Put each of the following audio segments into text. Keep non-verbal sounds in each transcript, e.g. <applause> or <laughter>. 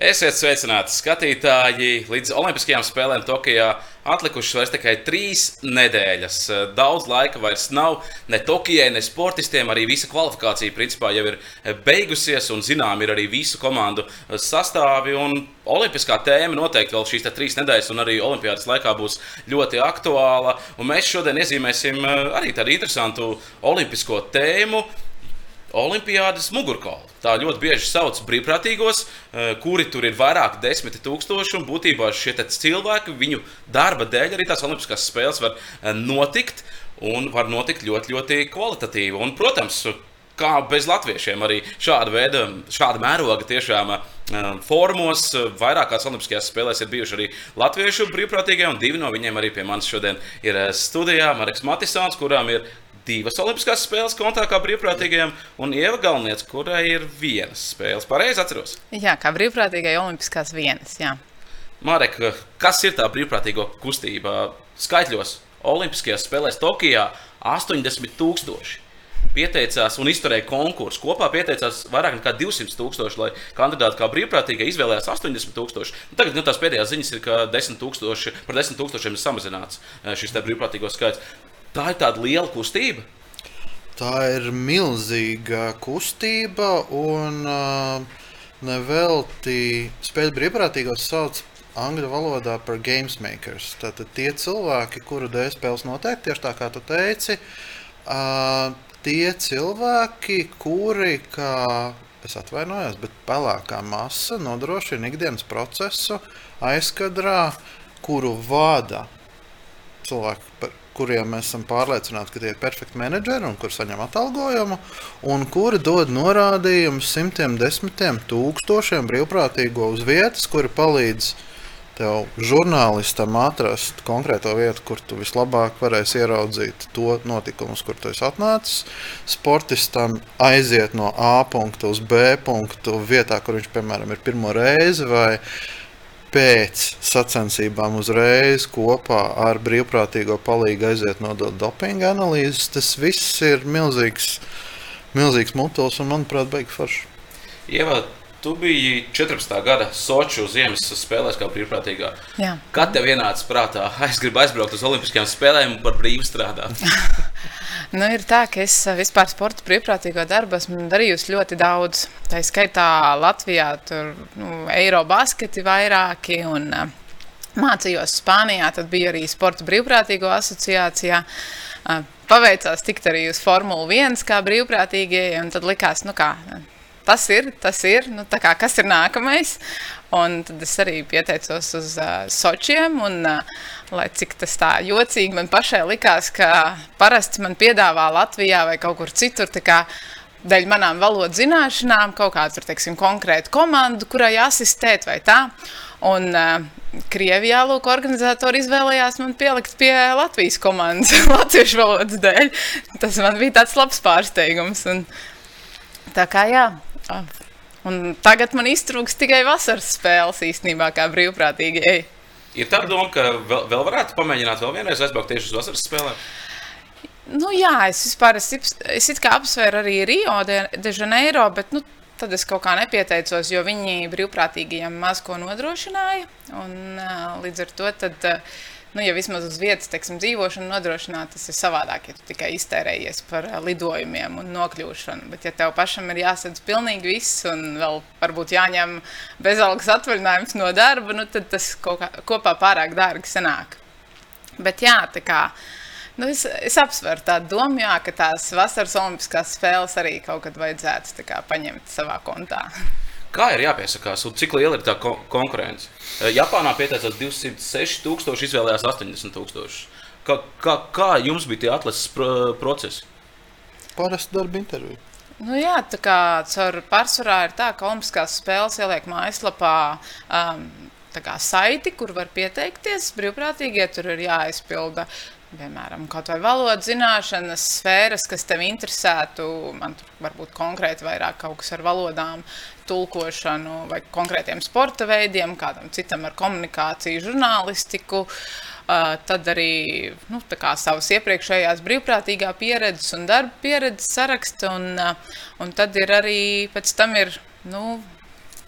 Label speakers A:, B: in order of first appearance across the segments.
A: Esiet sveicināti skatītāji! Līdz Olimpiskajām spēlēm Tokijā atlikušas vairs tikai trīs nedēļas. Daudz laika vairs nav ne Tokijai, ne sportistiem. Arī visa kvalifikācija principā jau ir beigusies, un zinām, ir arī visu komandu sastāvi. Olimpiskā tēma noteikti vēl šīs trīs nedēļas, un arī Olimpijas laikā būs ļoti aktuāla. Un mēs šodien iezīmēsim arī tādu interesantu olimpisko tēmu. Olimpijas mugurkaulu. Tā ļoti bieži sauc brīvprātīgos, eh, kuri tur ir vairāk desmit tūkstoši. Un būtībā šie cilvēki, viņu darba dēļ, arī tās Olimpiskās spēles var eh, notikt. Un var notikt ļoti, ļoti kvalitatīvi. Un, protams, kā bez latviešiem, arī šāda veida, šāda mēroga tiešām eh, formos. Vairākās Olimpiskajās spēlēs ir bijuši arī latviešu brīvprātīgie, un divi no viņiem arī pie manis šodien ir studijā. Marks Matisons, kurām ir divas Olimpiskās spēles kontā kā brīvprātīgajam, un Ieva Galniec, kurai ir vienas spēles. Pareizi atceros.
B: Jā, kā brīvprātīgai Olimpiskās vienas. Jā.
A: Marek, kas ir tā brīvprātīgo kustība? Skaitļos Olimpiskajās spēlēs Tokijā 80 tūkstoši pieteicās un izturēja konkursu. Kopā pieteicās vairāk nekā 200 tūkstoši, lai kandidāti kā brīvprātīgie izvēlējās 80 tūkstoši. Nu, tagad nu, tās pēdējās ziņas ir, ka 10 tūkstoši, par 10 tūkstošiem ir samazināts eh, šis brīvprātīgo skaits. Tā ir tāda liela kustība.
C: Tā ir milzīga kustība, un uh, nevelti spēļu brīvprātīgos sauc angļu valodā par games makers. Tātad tie cilvēki, kuru dēļ spēles notiek, tieši tā kā tu teici, uh, tie cilvēki, kuri, kā es atvainojos, bet pelēkā masa nodrošina ikdienas procesu aizkadrā, kuru vada cilvēki, par kuriem mēs esam pārliecināti, ka tie ir perfekti menedžeri un kur saņem atalgojumu, un kuri dod norādījumus simtiem, desmitiem tūkstošiem brīvprātīgo uz vietas, kuri palīdz tev, žurnālistam, atrast konkrēto vietu, kur tu vislabāk varēsi ieraudzīt to notikumus, kur tu esi atnācis. Sportistam aiziet no A punkta uz B punktu vietā, kur viņš, piemēram, ir pirmo reizi. Vai, pēc sacensībām uzreiz kopā ar brīvprātīgo palīgu aiziet nodot dopinga analīzes. Tas viss ir milzīgs, milzīgs mutulis un, manuprāt, beigas forši.
A: Ieva, tu biji 14. gada Soču ziemas spēlēs kā brīvprātīgā.
B: Jā.
A: Kad tev ienāca prātā, <laughs> es gribu aizbraukt uz Olimpiskajām spēlēm un par brīvu strādāt? <laughs>
B: Nu, ir tā, ka es eh, vispār sporta brīvprātīgo darbu esmu darījusi ļoti daudz. Tā skaitā Latvijā, tur nu, Eirobasketi vairāki un uh, mācījos Spānijā, tad bija arī sporta brīvprātīgo asociācijā. Uh, paveicās tikt arī uz Formuli 1 kā brīvprātīgie, un tad likās, nu kā, tas ir, tas ir, nu kā, kas ir nākamais. Un tad es arī pieteicos uz uh, Sočiem, un uh, lai cik tas tā jocīgi man pašai likās, ka parasti man piedāvā Latvijā vai kaut kur citur, kā dēļ manām valodas zināšanām, kaut kādu teiksim, konkrētu komandu, kurai asistēt vai tā. Un uh, Krievijā, lūk, organizatori izvēlējās man pielikt pie Latvijas komandas, <laughs> latviešu valodas dēļ. Tas man bija tāds labs pārsteigums. Un, tā kā jā, Un tagad man iztrūks tikai vasaras spēles īstenībā, kā brīvprātīgi. Ej.
A: Ir tā doma, ka vēl, vēl varētu pamēģināt vēl vienreiz aizbraukt tieši uz vasaras spēlēm.
B: Nu, jā, es vispār es, es apsvēru arī Rio de, de Janeiro, bet nu, tad es kaut kā nepieteicos, jo viņi brīvprātīgiem maz ko nodrošināja. Un, līdz ar to tad, uh, nu, ja vismaz uz vietas teiksim, dzīvošanu nodrošināt, tas ir savādāk, ja tu tikai iztērējies par lidojumiem un nokļūšanu. Bet, ja tev pašam ir jāsadz pilnīgi viss un vēl varbūt jāņem bezalgas atvaļinājums no darba, nu, tad tas kopā pārāk dārgi sanāk. Bet jā, tā kā. Nu, es, es apsveru tādu domu, jā, ka tās vasaras olimpiskās spēles arī kaut kad vajadzētu kā, paņemt savā kontā. <laughs>
A: Kā ir jāpiesakās, un cik liela ir tā ko konkurence? Eh, Japānā pieteicās 206,000, izvēlējās 80,000. Kā, kā, kā jums bija tie atlases procesi?
C: Parasti darba intervija.
B: Nu jā, tā kā caur pārsvarā ir tā, ka Olimpiskās spēles ieliek mājaslapā um, kā saiti, kur var pieteikties. Brīvprātīgie tur ir jāizpilda piemēram, kaut vai valodas zināšanas, sfēras, kas tev interesētu. Man tur varbūt konkrēti vairāk kaut kas ar valodām, tulkošanu vai konkrētiem sporta veidiem, kādam citam ar komunikāciju, žurnālistiku. Tad arī nu, savas iepriekšējās brīvprātīgā pieredzes un darba pieredzes saraksts. Un, un tad ir arī pēc tam ir, nu,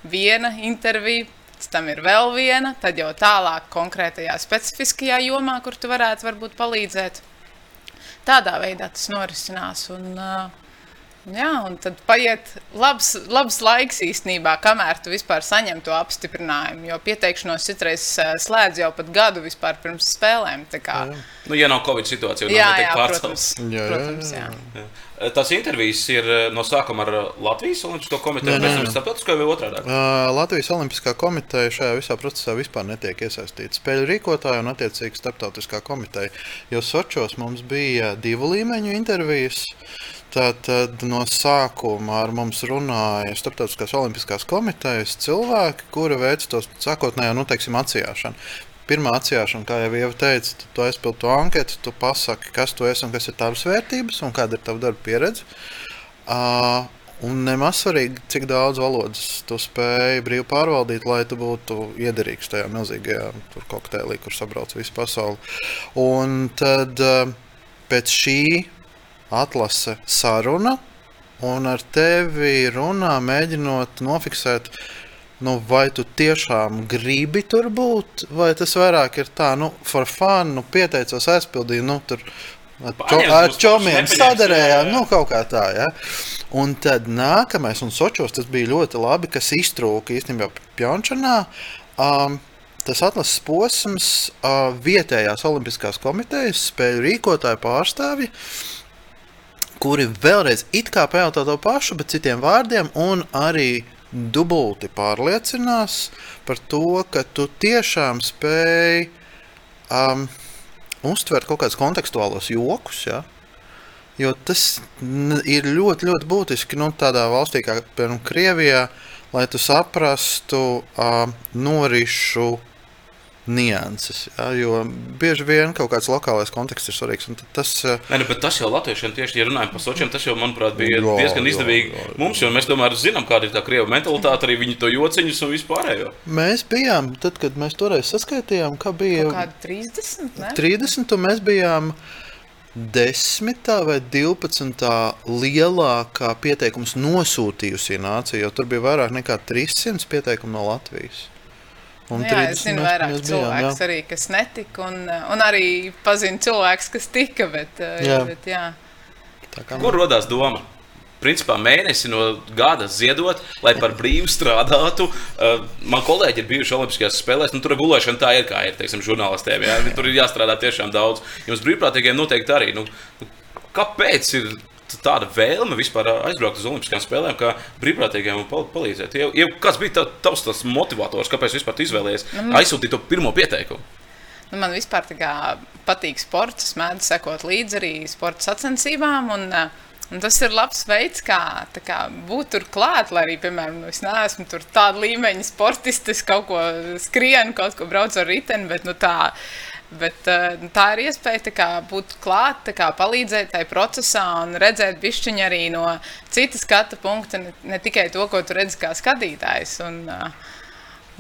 B: viena intervija, pēc tam ir vēl viena, tad jau tālāk konkrētajā specifiskajā jomā, kur tu varētu varbūt palīdzēt. Tādā veidā tas norisinās. Un, uh, Jā, un tad paiet labs, labs laiks īstenībā, kamēr tu vispār saņem to apstiprinājumu. Jo pieteikšanos citreiz slēdz jau pat gadu vispār pirms spēlēm.
A: Nu, ja nav Covid situācija, tad
B: jā, jā, protams, jā, protams, jā.
A: jā. Tās intervijas ir no sākuma ar Latvijas Olimpisko komiteju, vai arī starptautiskā vai otrādi?
C: Uh, Latvijas Olimpiskā komiteja šajā visā procesā vispār netiek iesaistīta. Spēļu rīkotāja un attiecīgi starptautiskā komiteja. Jo Sočos mums bija divu līmeņu intervijas. Tātad no sākuma ar mums runāja Startautiskās Olimpiskās komitejas cilvēki, kuri veic to sākotnējo nu, teiksim, atsijāšanu. Pirmā atsijāšana, kā jau Ieva teica, tu, tu aizpildi to anketu, tu pasaki, kas tu esi un kas ir tavas vērtības un kāda ir tava darba pieredze. Uh, Un nemaz svarīgi, cik daudz valodas tu spēj brīvi pārvaldīt, lai tu būtu iederīgs tajā milzīgajā kokteilī, kur sabrauc visu pasauli. Un tad pēc šī atlase saruna, un ar tevi runā, mēģinot nofiksēt, nu, vai tu tiešām gribi tur būt, vai tas vairāk ir tā, nu, for fun, nu, pieteicos, aizpildīju, nu, tur ar čomiem sadarējām, nu, kaut kā tā, ja. Un tad nākamais, un Sočos tas bija ļoti labi, kas iztrūka īstenībā Pjončanā, um, tas atlases posms uh, vietējās olimpiskās komitejas spēļu rīkotāju pārstāvji, uh, kuri vēlreiz it kā pajautā to pašu, bet citiem vārdiem, un arī dubulti pārliecinās par to, ka tu tiešām spēj um, uztvert kaut kādus kontekstuālos jokus. Ja? Jo tas ir ļoti, ļoti būtiski nu, tādā valstī kā piemēram Krievijā, lai tu saprastu uh, norišu nianses. Ja, jo bieži vien kaut kāds lokālais konteksts ir svarīgs. Tas,
A: eh, Nē, nu, tas jau latviešiem tieši, ja runājam par sočiem, tas jau, manuprāt, bija jā, diezgan izdevīgi jā, jā, jā. mums, jo mēs tomēr zinām, kāda ir tā krieva mentalitāte, arī viņi to jociņus un vispārējo.
C: Mēs bijām, tad, kad mēs toreiz saskaitījām, ka bija
B: kaut kādi 30, ne?
C: 30, un mēs bijām desmitā vai divpadsmitā lielākā pieteikums nosūtījusi nācija, jo tur bija vairāk nekā 300 pieteikumu no Latvijas.
B: Un nu, jā, es zinu vairāk cilvēku arī, kas netika, un, un arī pazinu cilvēkus, kas tika. Bet, eh, jā. Bet, jā.
A: Kā... Kur radās doma? Principā mēnesi no gada ziedot, lai par brīvu strādātu. Uh, man kolēģi ir bijuši Olimpiskajās spēlēs, nu, tur gulēšana tā ir kā ir, teiksim, žurnālistiem. Jā? Tur ir jāstrādā tiešām daudz. Jums brīvprātīgiem noteikti arī. Nu, kāpēc ir tāda vēlme vispār aizbraukt uz Olimpiskajām spēlēm, kā brīvprātīgiem un palīdzēt. Ja, ja kāds bija tā, tavs tas motivators, kāpēc vispār izvēlējies nu, aizsūtīt to pirmo pieteikumu?
B: Nu, man vispār patīk sports, es mēdzu sekot līdzi arī sporta sacensībām. Un, Un tas ir labs veids, kā, kā būt tur klāt, lai arī, piemēram, nu, es neesmu tāda līmeņa sportists, kaut ko skrienu, kaut ko braucu ar riteni, bet nu, tā Bet, uh, tā ir iespēja kā, būt klāt, kā, palīdzēt tajā procesā un redzēt pišķiņu arī no citas skatu punkta, ne, ne tikai to, ko tu redzi kā skatītājs. Un, uh,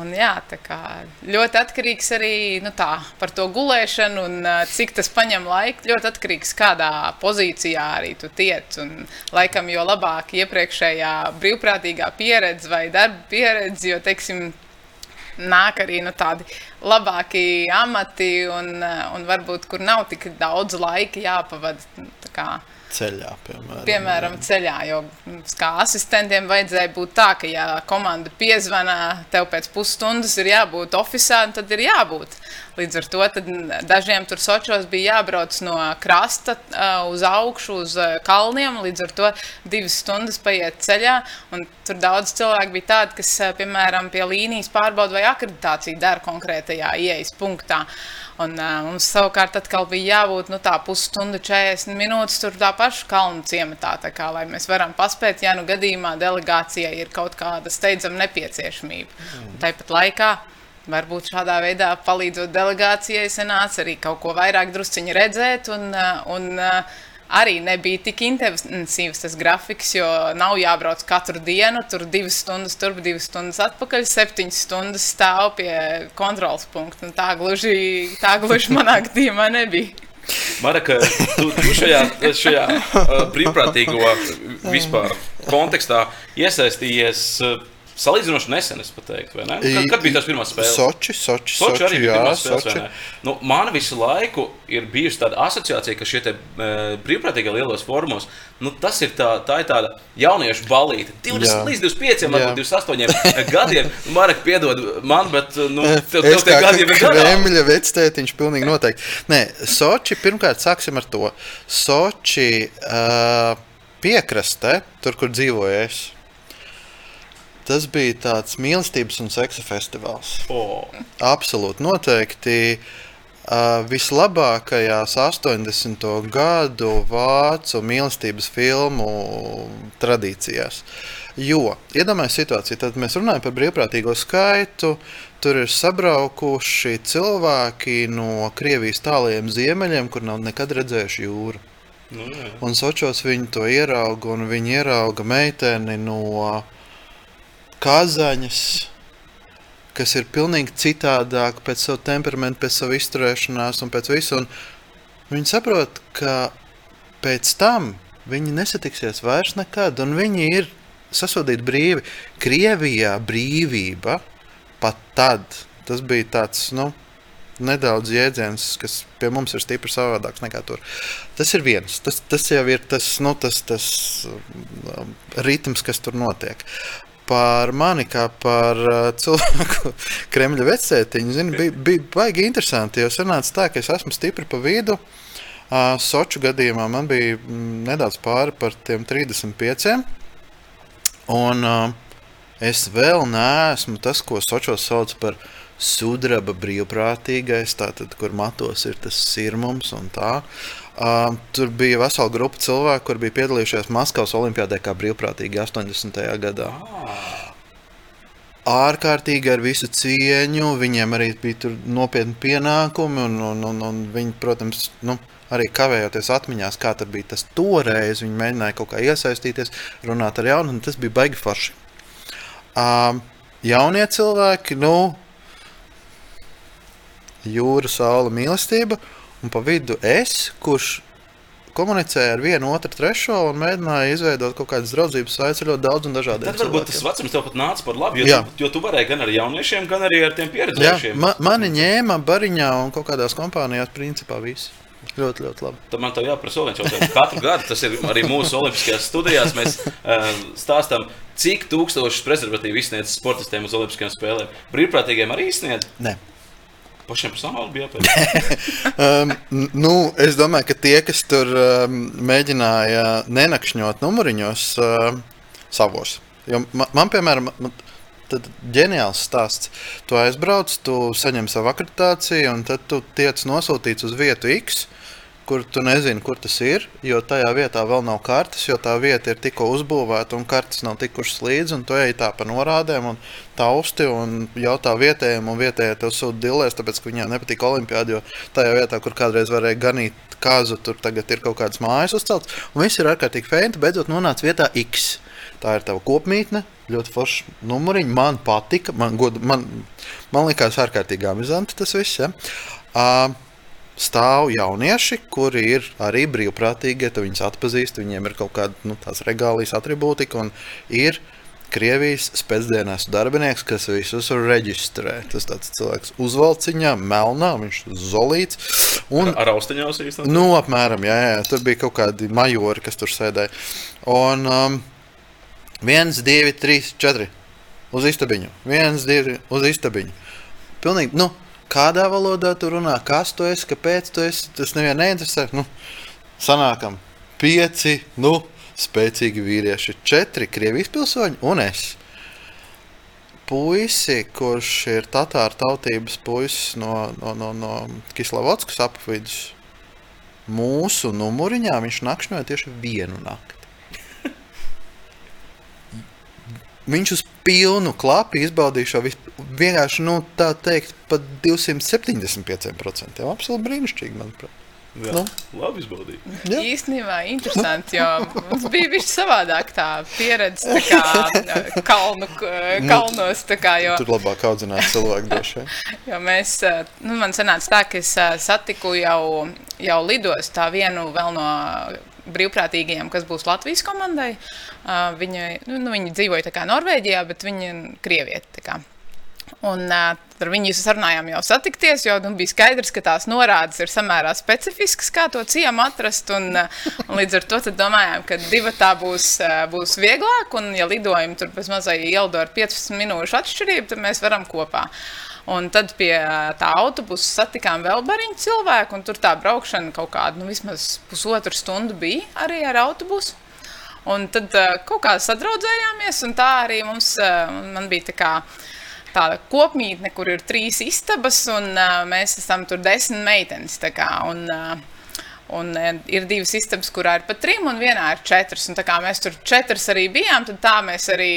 B: un, jā, kā, ļoti atkarīgs arī nu, tā, par to gulēšanu un uh, cik tas prasa laiku. Ļoti atkarīgs no kādā pozīcijā arī tu tiec. Un, laikam, jo labāk iepriekšējā brīvprātīgā pieredze vai darba pieredze, jo, teiksim, nāk arī nu, tādi labāki amati, un, un varbūt kur nav tik daudz laika jāpavada.
C: Ceļā, piemēram.
B: Piemēram, ceļā, jo kā asistentiem vajadzēja būt tā, ka, ja komanda piezvanā, tev pēc pusstundas ir jābūt oficiālā, tad ir jābūt. Līdz ar to dažiem tur Sočos bija jābrauc no krasta uh, uz augšu, uz uh, kalniem. Līdz ar to divas stundas paiet ceļā. Tur daudz cilvēku bija tādi, kas, uh, piemēram, pie līnijas pārbauda vai akreditāciju dara konkrētajā ieejas punktā. Un, uh, mums savukārt atkal bija jābūt nu, pusstunda, 40 minūtes tur tā paša kalnu ciematā, kā, lai mēs varam paspēt, ja nu gadījumā delegācijai ir kaut kāda steidzama nepieciešamība. Mm. Tāpat laikā Varbūt šādā veidā palīdzot delegācijai, sanāca arī kaut ko vairāk drusciņi redzēt. Un, un, arī nebija tik intensīvs tas grafiks, jo nav jābrauc katru dienu. Tur divas stundas, turp divas stundas atpakaļ, septiņas stundas stāv pie kontrols punkta. Tā gluži, tā gluži <laughs> manā gadījumā nebija.
A: Maraka, tu, tu šajā, šajā brīvprātīgo vispār kontekstā iesaistījies. Salīdzinoši nesen, es teiktu, vai ne? Kad, kad bija tas pirmās spēles?
C: Soči, Soči,
A: Soči
C: Soči,
A: arī bija
C: jā,
A: pirmās spēles,
C: Soči.
A: Nu, man visu laiku ir bijusi tāda asociācija, ka šie te, e, brīvprātīgie lielos formos, nu, tas ir tā, tā ir tāda jauniešu balīte. 20
C: Jā.
A: līdz 25,
C: Jā.
A: varbūt 28 gadiem. Marek, piedod man, bet nu, tev,
C: Es
A: tev tie gadi ir garāki.
C: Kremļa vectētiņš pilnīgi noteikti. Nē, Soči, pirmkārt, sāksim ar to. Soči uh, piekrastē, tur, kur dzīvoju es. Tas bija tāds mīlestības un seksa festivāls.
A: O,
C: Absolūti, noteikti. Uh, vislabākajās 80. gadu vācu mīlestības filmu tradīcijās. Jo, iedomājieties situāciju, tad mēs runājam par brīvprātīgo skaitu. Tur ir sabraukuši cilvēki no Krievijas tālajiem ziemeļiem, kur nav nekad redzējuši jūru.
A: nu, jā.
C: Un Sočos viņi to ierauga, un viņi ierauga meiteni no Kazaņas, kas ir pilnīgi citādāka pēc sava temperamenta, pēc sava izturēšanās un pēc visu. Un viņi saprot, ka pēc tam viņi nesatiksies vairs nekad, un viņi ir sasodīti brīvi. Krievijā brīvība pat tad, tas bija tāds, nu, nedaudz jēdziens, kas pie mums ir stipri savādāks nekā tur. Tas ir viens. Tas, tas jau ir tas, nu, tas, tas um, ritms, kas tur notiek. Par mani, kā par uh, cilvēku, <laughs> Kremļa vecētiņu, zini, bija, bija baigi interesanti. Jo sanāca tā, ka es esmu stipri pa vidu. Uh, Soču gadījumā man bija mm, nedaudz pāri par tiem 35. Un uh, es vēl neesmu tas, ko Sočos sauc par sudraba brīvprātīgais, tātad, kur matos ir tas sirmums un tā. Uh, tur bija vesela grupa cilvēku, kur bija piedalījušies Maskavas Olimpijādē kā brīvprātīgi 80. gadā. Ārkārtīgi ar visu cieņu, viņiem arī bija nopietni pienākumi, un, un, un, un viņi, protams, nu, arī kavējoties atmiņās, kā tas bija tas toreiz. Viņi mēģināja kaut kā iesaistīties, runāt ar jaunu, un tas bija baigi forši. Uh, jaunie cilvēki, nu, jūra, saule, mīlestība, un pa vidu es, kurš komunicēja ar vienu, otru, trešo un mēģināja izveidot kaut kādas draudzības saites ar ļoti daudz un dažādiem
A: Tad varbūt tas vecums tev pat nāca par labu, jo,
C: Jā.
A: tu, jo tu varēji gan ar jauniešiem, gan arī ar tiem pieredzējušiem.
C: ma, mani ņēma bariņā un kaut kādās kompānijās, principā viss. Ļoti, ļoti labi.
A: Tad man te jāprasa viens jautājums. Katru gadu tas ir arī mūsu olimpiskajās studijās. Mēs uh, stāstām, cik tūkstošus prezervatīvu izsniedz sportistiem uz Olimpiskajām spēlēm. Brīvprātīgiem arī izsniedz.
C: Nē.
A: Pašiem savu bija jāpēc. <laughs>
C: Um, nu, es domāju, ka tie, kas tur um, mēģināja nenakšņot numuriņos um, savos, jo man, man piemēram, man, tad ģeniāls stāsts. Tu aizbrauc, tu saņem savu akreditāciju, un tad tu tiec nosūtīts uz vietu X. Kur tu nezini, kur tas ir, jo tajā vietā vēl nav kartes, jo tā vieta ir tikko uzbūvēta un kartes nav tikušas līdzi. Tu ej tā pa norādēm, un tausti un jautā vietējiem, un vietējie tev sūta dilēs, tāpēc ka viņiem nepatīk olimpiāda. Jo tajā vietā, kur kādreiz varēja ganīt kāzu, tur tagad ir kaut kādas mājas uzceltas, un viss ir ārkārtīgi fēni. Beidzot, nonāca vietā X. Tā ir tava kopmītne, ļoti forša numuriņa. Man patika, man, god, man, man likās ārkārtīgi amizanti tas viss. Ja? Uh, stāv jaunieši, kuri ir arī brīvprātīgi, ja tu viņus atpazīsti, viņiem ir kaut kāda nu, tās regālijas atribūtika un ir Krievijas spēcdienas darbinieks, kas visus reģistrē. Tas tāds cilvēks uzvalciņā, melnā, viņš zolīts. Un,
A: Ar austiņām īstenībā.
C: Nu, apmēram, jā, jā, tur bija kaut kādi majori, kas tur sēdēja. Un um, viens, divi, trīs, četri uz istabiņu. Viens, divi uz istabiņu. Pilnīgi, nu, kādā valodā tu runā, kas tu esi, kāpēc tu esi, tas nevienu neinteresē. Nu, sanākam, pieci, nu, spēcīgi vīrieši, četri Krievijas pilsoņi un es. Puisi, kurš ir tatāra tautības puisis no, no, no, no Kislavotskas apvidus, mūsu numuriņā viņš nakšņoja tieši vienu nakti. Viņš uz pilnu klapu izbaudīja šo vis- vienkārši, nu, tā teikt, pat 275%. Absolūti brīnišķīgi, manuprāt.
A: Jā,
C: nu.
A: labi izbaudīt.
C: Jā.
B: Īstenībā interesanti, jo mums bija bijis savādāk tā pieredze tā kā <laughs> kalnu, kalnos. Tā kā, jo,
C: Tur labāk audzināt cilvēku vien. <laughs>
B: jo mēs, eh, nu, man sanāca tā, ka es eh, satiku jau, jau lidostā vienu vēl no brīvprātīgajiem, kas būs Latvijas komandai. Uh, viņa, nu, nu, viņa dzīvoja kā Norvēģijā, bet viņa ir krieviete. Un ar viņu sarunājām jau satikties, jo nu, bija skaidrs, ka tās norādes ir samērā specifiskas, kā to ciemu atrast. Un, un līdz ar to domājām, ka divi tā būs, būs vieglāk. Un, ja lidojumi tur bez mazai ieldo ar 15 minūšu atšķirību, tad mēs varam kopā. Un tad pie tā autobusa satikām vēl bariņu cilvēku, un tur tā braukšana kaut kāda, nu, vismaz pusotru stundu bija arī ar autobusu. Un tad uh, kaut kā sadraudzējāmies, un tā arī mums uh, bija tā kā tāda kopmītne, kur ir trīs istabas, un uh, mēs esam tur desmit meitenes. Kā, un, uh, Un ir divas istabas, kurā ir pat trim, un vienā ir četras. Un kā mēs tur četras arī bijām, tad tā mēs arī,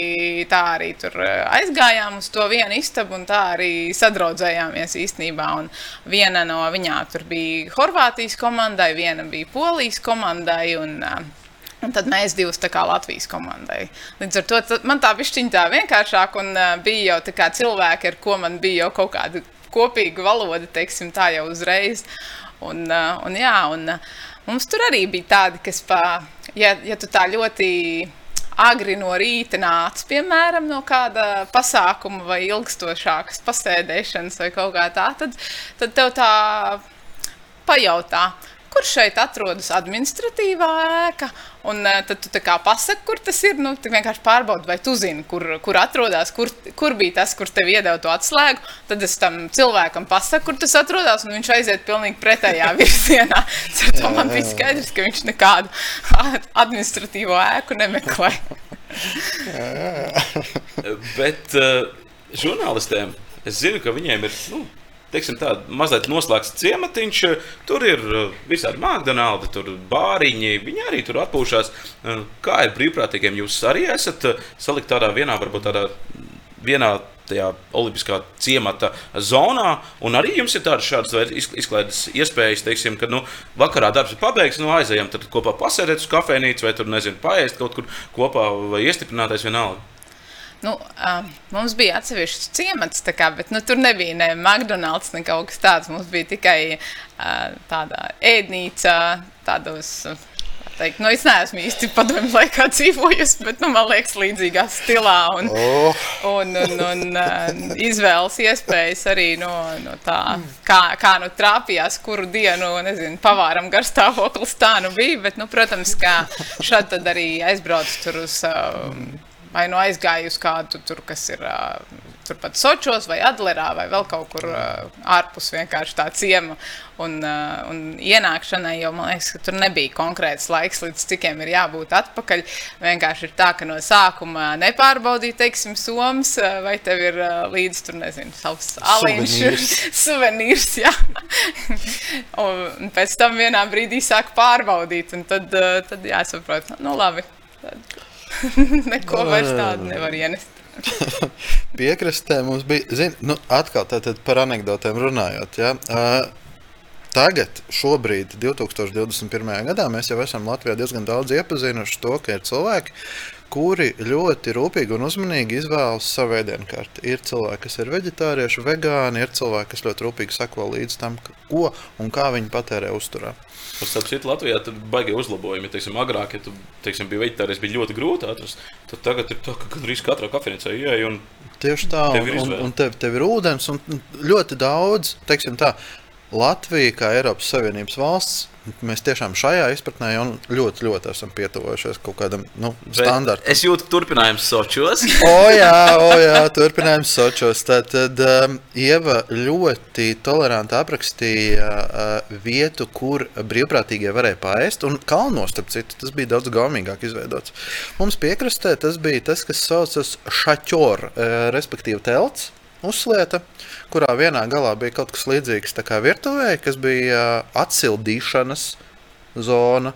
B: tā arī tur aizgājām uz to vienu istabu, un tā arī sadraudzējāmies īstenībā. Un viena no viņām tur bija Horvātijas komandai, viena bija Polijas komandai. Un, uh, Un <laughs> tad mēs divus tā kā Latvijas komandai. Līdz ar to man tā pišķiņa tā vienkāršāk, un uh, bija jau tā kā cilvēki, ar ko man bija jau kaut kāda kopīga valoda, teiksim tā jau uzreiz. Un, uh, un jā, un uh, mums tur arī bija tādi, kas, pa, ja, ja tu tā ļoti agri no rīta nāc, piemēram, no kāda pasākuma vai ilgstošākas pasēdēšanas vai kaut kā tā, tad, tad tev tā pajautā kur šeit atrodas administratīvā ēka. Un uh, tad tu pasaki, kur tas ir. Nu, tu vienkārši pārbaudi, vai tu zini, kur, kur atrodas, kur, kur bija tas, kurš tev iedeva to atslēgu. Tad es tam cilvēkam pasaku, kur tas atrodas, un viņš aiziet pilnīgi pretējā <laughs> virzienā. <laughs> To man bija skaidrs, ka viņš nekādu <laughs> administratīvo ēku nemeklē.
A: Bet uh, žurnālistiem es zinu, ka viņiem ir. Nu, teiksim, tā, mazliet noslēgts ciematiņš. Tur ir uh, visādi McDonald's, tur bāriņi. Viņi arī tur atpūšas. Kā ir brīvprātīgiem? Jūs arī esat uh, salikt tādā vienā, varbūt tādā vienā tajā olimpiskā ciemata zonā. Un arī jums ir tādas izklaides iespējas, teiksim, ka nu, vakarā darbs ir pabeigts, nu aizējām kopā pasēdēt uz kafejnīcu vai tur, nezinu, paēst kaut kur kopā vai iestiprināties vienalga.
B: Nu, uh, mums bija atsevišķs ciemats, kā, bet nu, tur nebija ne McDonald's, ne kaut kas tāds. Mums bija tikai uh, tāda ēdnīca, tādos. Teikt, nu, es neesmu īsti padomju laikā <laughs> dzīvojusi, bet nu, man liekas, līdzīgā stilā. Un, oh. un, un, un uh, izvēles iespējas arī no, no tā, kā, kā nu trāpījās, kuru dienu, nezinu, pavāram garstāvoklis tā nu bija. Bet, nu, protams, kā šādi arī aizbrauc tur uz. Uh, vai nu aizgāju uz kādu tur, kas ir turpat Sočos vai Adlerā vai vēl kaut kur ārpus vienkārši tā ciema. Un, un ienākšanai jau man liekas, ka tur nebija konkrēts laiks, līdz cikiem ir jābūt atpakaļ. Vienkārši ir tā, ka no sākuma nepārbaudīja, teiksim, somas, vai tev ir līdzi tur, nezinu, savs aliņš, suvenīrs, <laughs> jā. <laughs> un pēc tam vienā brīdī sāk pārbaudīt, un tad, tad jāsaprot, nu labi. Tad <laughs> Neko vairs tādu nevar ienest. <laughs>
C: Piekrastē mums bija, zin, nu, atkal par anekdotēm runājot. Ja? Uh, tagad, šobrīd, 2021. gadā, mēs jau esam Latvijā diezgan daudz iepazinuši to, ka ir cilvēki, kuri ļoti rūpīgi un uzmanīgi izvēlas savu ēdienkarti. Ir cilvēki, kas ir vegetārieši, vegāni, ir cilvēki, kas ļoti rūpīgi sako līdz tam, ko un kā viņi patērē uzturā.
A: Starp citu, Latvijā tur baigi uzlabojumi. Teiksim, agrāk, ja tu teiksim, biji veģetārijs, bija ļoti grūti atrast. Tad tagad ir tā, ka gandrīz katrā kafejnīcā ieeja un
C: Tieši tā, tev ir, un, un tev, tev ir ūdens, un ļoti daudz, teiksim tā, Latvija, kā Eiropas Savienības valsts, mēs tiešām šajā izpratnē jau ļoti, ļoti esam pietuvojušies kaut kādam nu, standartam.
A: Es jūtu, ka turpinājums Sočos. <laughs>
C: o, jā, o, jā, turpinājums Sočos. Tad, tad um, Ieva ļoti toleranti aprakstīja uh, vietu, kur brīvprātīgie varēja paēst. Un kalnos, starp citu, tas bija daudz gaumīgāk izveidots. Mums piekrastē tas bija tas, kas saucas šaķor, uh, respektīvi telts uzslieta, kurā vienā galā bija kaut kas līdzīgs virtuvē, kas bija atsildīšanas zona,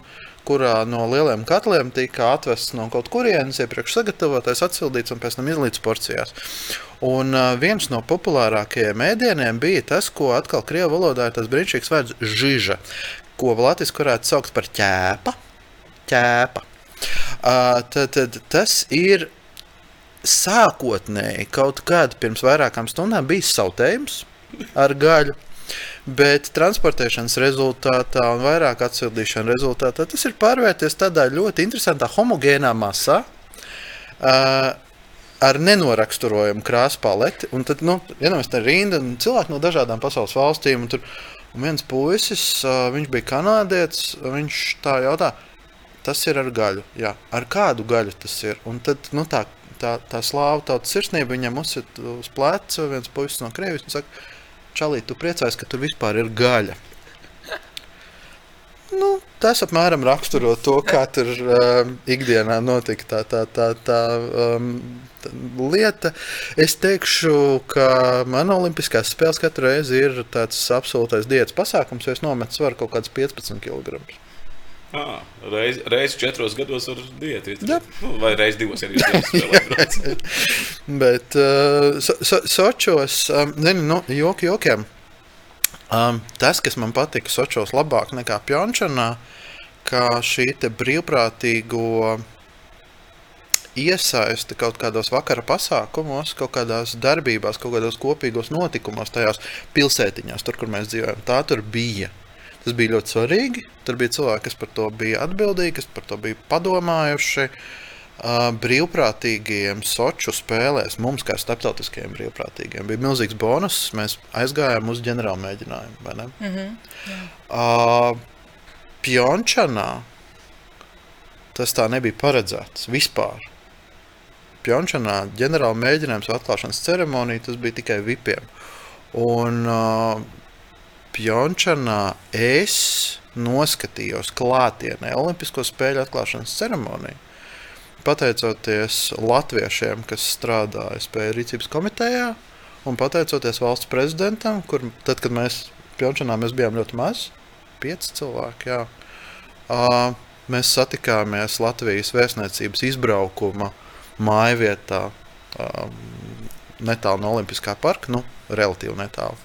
C: kurā no lieliem katliem tika atvests no kaut kurienes, iepriekš sagatavotais, atsildīts un pēc tam izlīts porcijās. Un viens no populārākajiem ēdieniem bija tas, ko atkal krievu valodā ir tas brīnišķīgs vārds žiža, ko latviešu varētu saukt par ķēpa. ķēpa. Uh, tad, tad tas ir sākotnēji kaut kad pirms vairākām stundām bija sautējums ar gaļu. Bet transportēšanas rezultātā un vairāk atsildīšanas rezultātā tas ir pārvērties tādā ļoti interesantā homogēnā masā. Uh, ar nenoraksturojumu krāsu paleti. Un tad, nu, vienam ir rinda un cilvēki no dažādām pasaules valstīm. Un tur un viens puisis, uh, viņš bija kanādietis, viņš tā jautā, tas ir ar gaļu. Jā, ar kādu gaļu tas ir? Un tad, nu, tā, tā, tā slāva tautas sirsnība viņam uzsit uz pleca viens puisis no Krievijas un saka, Čalīt, tu priecājies, ka tur vispār ir gaļa. Nu, tas apmēram raksturo to, kā tur um, ikdienā notika tā, tā, tā, tā um, lieta. Es teikšu, ka man Olimpiskās spēles katru reizi ir tāds absolūtais diētas pasākums, jo es nometu svaru kaut kādus 15 kg.
A: Ah, Reizes reiz četros gados var diētīt. Nu, vai reizes divos, ja jūs spēlējat. <laughs>
C: Bet uh, so, so, Sočos, um, zini, nu, joki jokiem. Um, tas, kas man patika Sočos labāk nekā Pjončanā, ka šī brīvprātīgo iesaiste kaut kādos vakara pasākumos, kaut kādās darbībās, kaut kādos kopīgos notikumos, tajās pilsētiņās, tur, kur mēs dzīvojam, tā tur bija. Tas bija ļoti svarīgi. Tur bija cilvēki, kas par to bija atbildīgi, kas par to bija padomājuši. Brīvprātīgiem Soču spēlēs, mums kā starptautiskajiem brīvprātīgiem, bija milzīgs bonus. Mēs aizgājām uz ģenerāla mēģinājumu. Mm -hmm, uh, Pjončanā tas tā nebija paredzēts vispār. Pjončanā ģenerāla mēģinājums atklāšanas ceremonija tas bija tikai vipiem. Un uh, Pjončanā es noskatījos klātienē Olimpisko spēļu atklāšanas ceremoniju. Pateicoties latviešiem, kas strādāja spēļu rīcības komitejā, un pateicoties valsts prezidentam, kur tad, kad mēs Pjončanā mēs bijām ļoti maz, pieci cilvēki, jā, uh, mēs satikāmies Latvijas vēstniecības izbraukuma mājvietā um, netālu no Olimpiskā parka, nu, relatīvi netālu.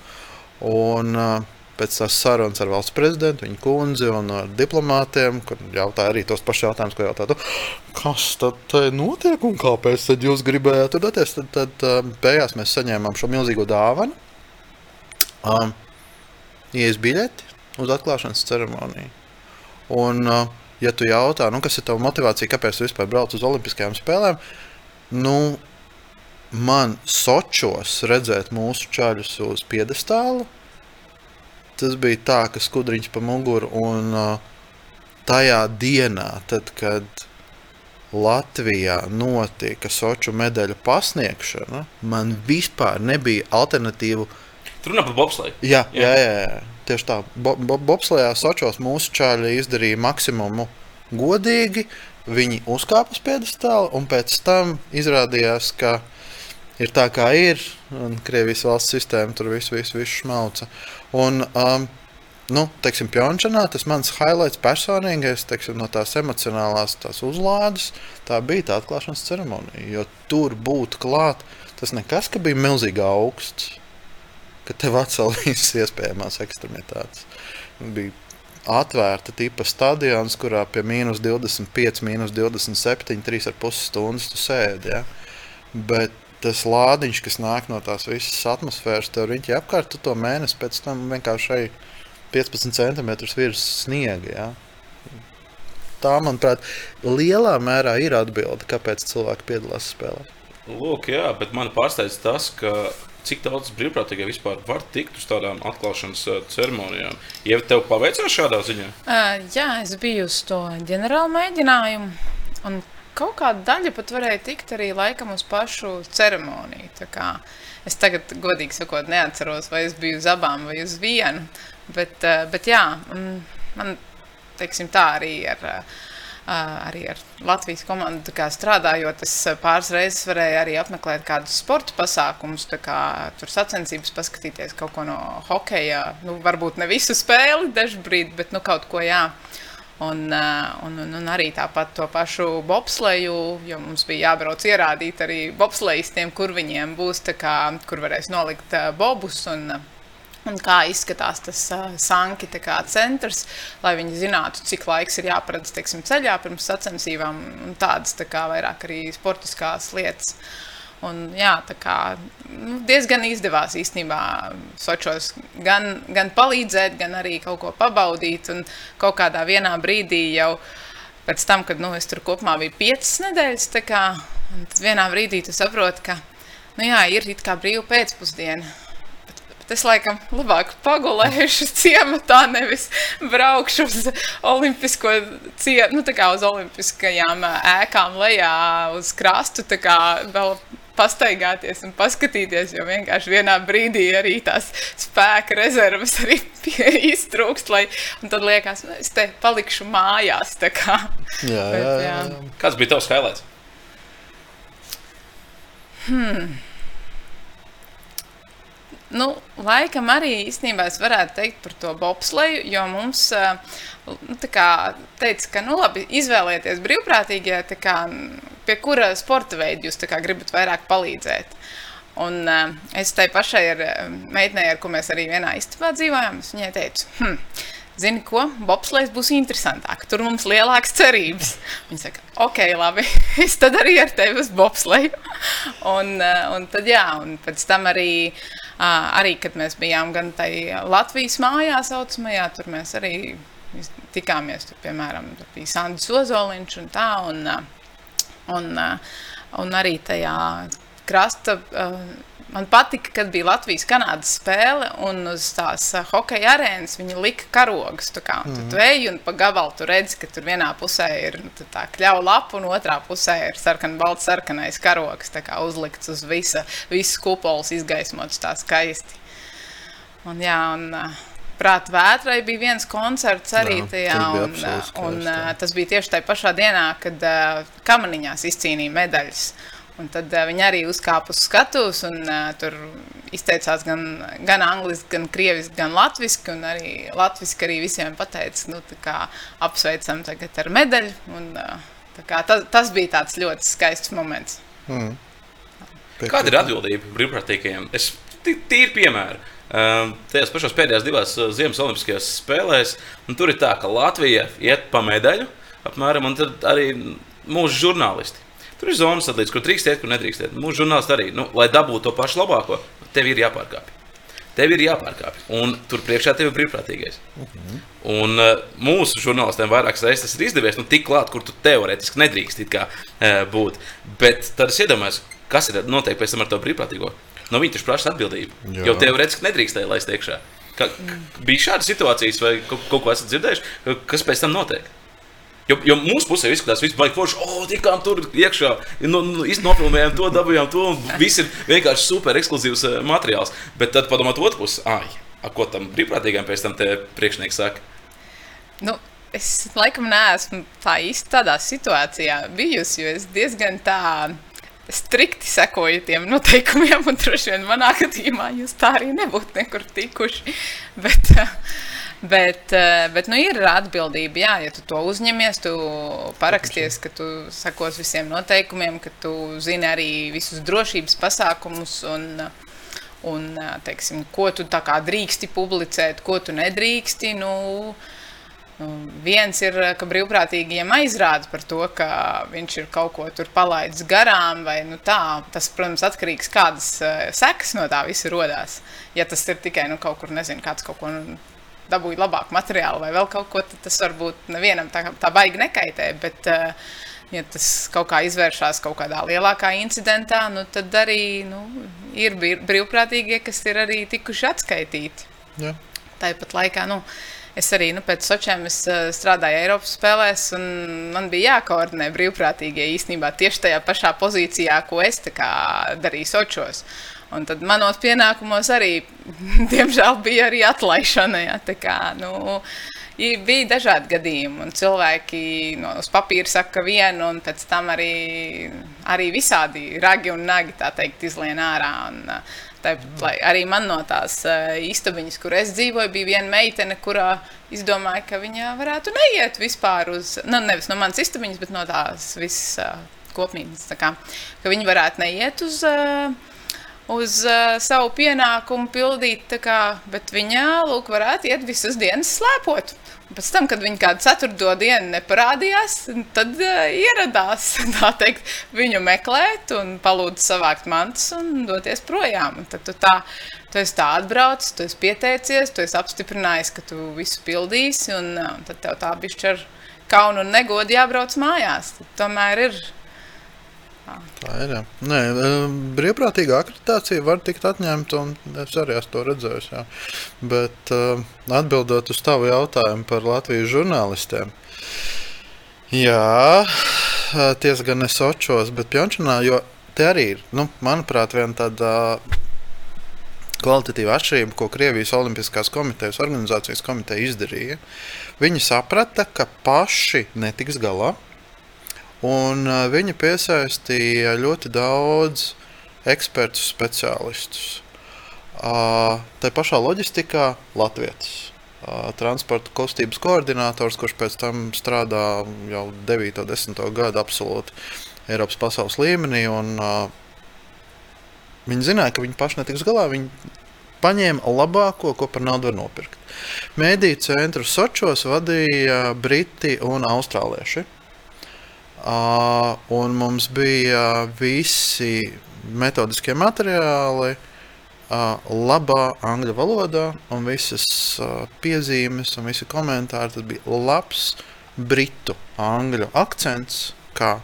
C: Un, uh, pēc tās sarunas ar valsts prezidentu, viņa kundzi un ar diplomātiem, kur jautāja arī tos pašus jautājumus, ko jautātu, kas tad notiek un kāpēc jūs gribējāt tur doties. Tad, tad um, beigās mēs saņēmām šo milzīgo dāvanu. Um, Ies biļeti uz atklāšanas ceremoniju. Un, uh, ja tu jautā, nu, kas ir tava motivācija, kāpēc tu vispār brauc uz Olimpiskajām spēlēm, nu, man Sočos redzēt mūsu čaļus uz piedestāla tas bija tā, ka skudriņš pa muguru un uh, tajā dienā, tad, kad Latvijā notika Soču medaļu pasniegšana, man vispār nebija alternatīvu.
A: Tur runā par bobsleju.
C: Jā, jā, jā, jā. tieši tā. Bo, bo, bobslejā Sočos mūsu čāļi izdarīja maksimumu godīgi. Viņi uzkāpa uz piedestāla, un pēc tam izrādījās, ka ir tā, kā ir. Krievijas valsts sistēma tur visu, visu, visu šmauca. Un, um, nu, teiksim, Pjončanā tas mans highlights personīgais teiksim, no tās emocionālās tās uzlādes, tā bija tā atklāšanas ceremonija. Jo tur būt klāt, tas nekas, ka bija milzīgi augsts, ka tev atcēla visas <laughs> iespējamās ekstremitātes. Bija atvērta tipa stadions, kurā pie mīnus 25, mīnus 27, 3,5 stundas tu sēdi. Ja? Bet tas lādiņš, kas nāk no tās visas atmosfēras, tev riņķi apkārt, tu to mēnesi pēc tam vienkārši 15 centimetrus virs sniega. Ja? Tā, manuprāt, lielā mērā ir atbilde, kāpēc cilvēki piedalās spēlē.
A: Lūk, jā, bet man pārsteidz tas, ka cik daudz brīvprātīgie vispār var tikt uz tādām atklāšanas ceremonijām. Ja tev paveicās šādā ziņā?
B: Uh, jā, es biju uz to ģenerālu mēģinājumu. Un kaut kāda daļa pat varēja tikt arī laikam uz pašu ceremoniju. Es tagad, godīgi sakot, neatceros, vai es biju uz abām vai uz vienu. Bet, eh, bet jā, man teiksim, tā arī ar, eh, arī ar Latvijas komandu strādājot, es pāris reizes varēju arī apmeklēt kādus sporta pasākumus, kā tur sacensības, paskatīties kaut ko no hokeja. Nu, varbūt ne visu spēli dažbrīd, bet nu, kaut ko jā. Un, eh, un, un, un arī tāpat to pašu bobsleju, jo mums bija jābrauc ierādīt arī bobslejistiem, kur viņiem būs, kā, kur varēs nolikt eh, bobus. Un, un kā izskatās tas uh, sanki centrs, lai viņi zinātu, cik laiks ir jāparedz teiksim, ceļā pirms sacensībām un tādas tā kā, vairāk arī sportiskās lietas. Un, jā, tā kā nu, diezgan izdevās īstenībā Sočos gan, gan palīdzēt, gan arī kaut ko pabaudīt. Un kaut kādā vienā brīdī jau pēc tam, kad nu, es tur kopumā biju piecas nedēļas, kā, tad vienā brīdī tu saproti, ka nu, jā, ir it kā brīva pēcpusdiena. Es laikam labāk pagulēšu <laughs> ciematā, nevis braukšu uz olimpisko ciemu, nu uz olimpiskajām ēkām lejā uz krastu, vēl pastaigāties un paskatīties, jo vienkārši vienā brīdī arī tās spēka rezerves arī iztrūkst, lai, un tad liekas, nu, es te palikšu mājās, tā kā.
C: Jā,
B: Bet,
C: jā,
B: jā.
C: jā.
A: Kāds bija tavs highlights?
B: Nu, laikam arī īstenībā es varētu teikt par to bobsleju, jo mums eh, nu, tā kā teica, ka nu labi, izvēlieties brīvprātīgie, kā, pie kura sporta veida jūs gribat vairāk palīdzēt. Un uh, es tai pašai ar eh, meitnei, ar ko mēs arī vienā istabā dzīvojām, es viņai teicu, hm, zini ko, bobslēs būs interesantāk, tur mums lielākas cerības. Viņa saka, ok, labi, <laughs> es tad arī ar tevi uz bobslēju. <laughs> un, uh, un tad jā, un pēc tam arī, uh, arī kad mēs bijām gan tai Latvijas mājā saucamajā, tur mēs arī tikāmies, tur piemēram, tur bija Sandis Ozoliņš un tā, un, uh, un, uh, un arī tajā krasta. Uh, Man patika, kad bija Latvijas-Canādas spēle, un uz tās uh, hokeja arēnas viņi lika karogus. tā Kā, mm. Tu ej un pa gabalu tu redzi, ka tur vienā pusē ir nu, tā kļauja lapa, un otrā pusē ir sarkan, balts, sarkanais karogs, tā kā uzlikts uz visa, visas kupolas, izgaismots tā skaisti. Un, jā, un, uh, Prāta vētrai bija viens koncerts arī
C: Jā,
B: tajā,
C: tas bija
B: un, uh, un uh, tas bija tieši tajā pašā dienā, kad uh, kamaniņās izcīnīja medaļas. Un tad uh, viņi arī uzkāpa uz skatuves un uh, tur izteicās gan, gan angliski, gan krieviski, gan latviski. Un arī latviski arī visiem pateica, nu, tā kā apsveicam tagad ar medaļu. Un, uh, tā kā tas, tas bija tāds ļoti skaists moments.
A: Kāda ir atbildība brīvprātīgajiem? Es tīri piemēru. Um, tajās pašās pēdējās divās uh, Ziemas Olimpiskajās spēlēs, tur ir tā, ka Latvija iet pa medaļu, apmēram, un tad arī mūsu žurnālisti. Tur ir zonas, sadalīts, kur drīkst iet, kur nedrīkst iet. Mūsu žurnālisti arī, nu, lai dabūtu to pašu labāko, tev ir jāpārkāpj. Tev ir jāpārkāpj, un tur priekšā tev ir brīvprātīgais. Un uh, mūsu žurnālistiem vairākas reizes tas ir izdevies, nu, tik klāt, kur tu teorētiski nedrīkst kā, uh, būt. Bet tad es iedomājos, kas ir noteikti pēc tam ar to brīvprātīgo. No viņa taču prasa atbildību.
C: Jā.
A: Jo teorētiski nedrīkstēja laist iekšā. Ka, k- bija šādas situācijas, vai kaut, kaut ko esat dzirdējuši, kas pēc tam notiek? Jo, jo mūsu pusē izskatās, ka viss bija forši. O, tikām tur iekšā, no, no, nofilmējām to, dabūjām to. un Viss ir vienkārši super ekskluzīvs eh, materiāls. Bet tad padomāt, otru pusi, ah, ko tam brīvprātīgajam pēc tam te priekšnieks saka.
B: Nu, es laikam neesmu tā īsti tādā situācijā bijusi, jo es diezgan tā strikti sekoju tiem noteikumiem, un droši vien manā gadījumā jūs tā arī nebūtu nekur tikuši. Bet, eh, bet, eh, bet nu, ir atbildība, jā, ja tu to uzņemies, tu paraksties, ka tu sekos visiem noteikumiem, ka tu zini arī visus drošības pasākumus. Un, Un, eh, teiksim, ko tu drīksti publicēt, ko tu nedrīksti. Nu, Nu, Viens ir, ka brīvprātīgiem aizrāda par to, ka viņš ir kaut ko tur palaidis garām, vai nu tā. Tas, protams, atkarīgs no kādas uh, sekas no tā visa radās. Ja tas ir tikai nu, kaut kur, nezinu, kāds kaut ko nu, dabūja labāku materiālu vai vēl kaut ko, tad tas varbūt nevienam tā, tā baigi nekaitē. Bet, uh, ja tas kaut kā izvēršas kaut kādā lielākā incidentā, nu, tad arī nu, ir brīv- brīvprātīgie, kas ir arī tikuši atskaitīti.
C: Jā.
B: Tāpat laikā, nu, es arī nu, pēc Sočiem es, uh, strādāju Eiropas spēlēs, un man bija jākoordinē brīvprātīgie īstenībā tieši tajā pašā pozīcijā, ko es kā darīju Sočos. Un tad manos pienākumos arī, <laughs> diemžēl, bija arī atlaišana. Ja, tā kā, nu, bija dažādi gadījumi, un cilvēki no, uz papīra saka vienu, un pēc tam arī, arī visādi ragi un nagi, teikt, izlien ārā. Un, Tāpat, lai arī man no tās uh, istabiņas, kur es dzīvoju, bija viena meitene, kurā izdomāja, ka viņa varētu neiet vispār uz, nu, nevis no manas istabiņas, bet no tās visas uh, kopmītnes. tā kā, Ka viņi varētu neiet uz, uh, uz uh, savu pienākumu pildīt, tā kā, bet viņa, lūk, varētu iet visas dienas slēpot. Un pēc tam, kad viņa kādu ceturto dienu neparādījās, tad uh, ieradās, <laughs> teikt, viņu meklēt un palūdz savākt mantas un doties projām. Un tad tu tā, tu esi tā atbraucis, tu esi pieteicies, tu esi apstiprinājis, ka tu visu pildīsi, un uh, tad tev tā bišķi ar kaunu un negodu jābrauc mājās. Tad tomēr ir
C: Tā ir. Jā. Nē, e, brīvprātīga akreditācija var tikt atņemta, un es arī esmu to redzējis. Jā. Bet uh, atbildot uz tavu jautājumu par Latvijas žurnālistiem, jā, e, tiesa gan es očos, bet Pjončanā, jo te arī ir, nu, manuprāt, viena tāda kvalitatīva atšķirība, ko Krievijas Olimpiskās komitejas organizācijas komiteja izdarīja. Viņi saprata, ka paši netiks galā Un viņa piesaistīja ļoti daudz ekspertu speciālistus. Tā pašā loģistikā Latvijas transporta kustības koordinators, kurš pēc tam strādā jau 9, 10 gadu absolūti Eiropas pasaules līmenī. Un, viņi zināja, ka viņi paši netiks galā. Viņi paņēma labāko, ko par naudu var nopirkt. Mēdīņu centru Sočos vadīja Briti un Austrālieši. Un mums bija visi metodiskie materiāli labā angļu valodā, un visas piezīmes un visi komentāri. Tas bija labs britu angļu akcents, kā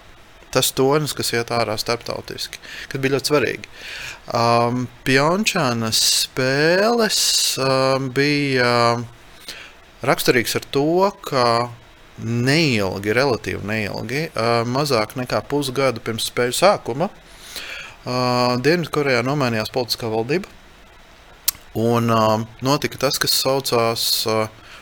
C: tas tonis, kas iet ārā starptautiski, kas bija ļoti svarīgi. Um, Pjončānas spēles um, bija raksturīgs ar to, ka neilgi, relatīvi neilgi, mazāk nekā pusgadu pirms spēļu sākuma, Dienvidkorejā nomainījās politiskā valdība. Un notika tas, kas saucās,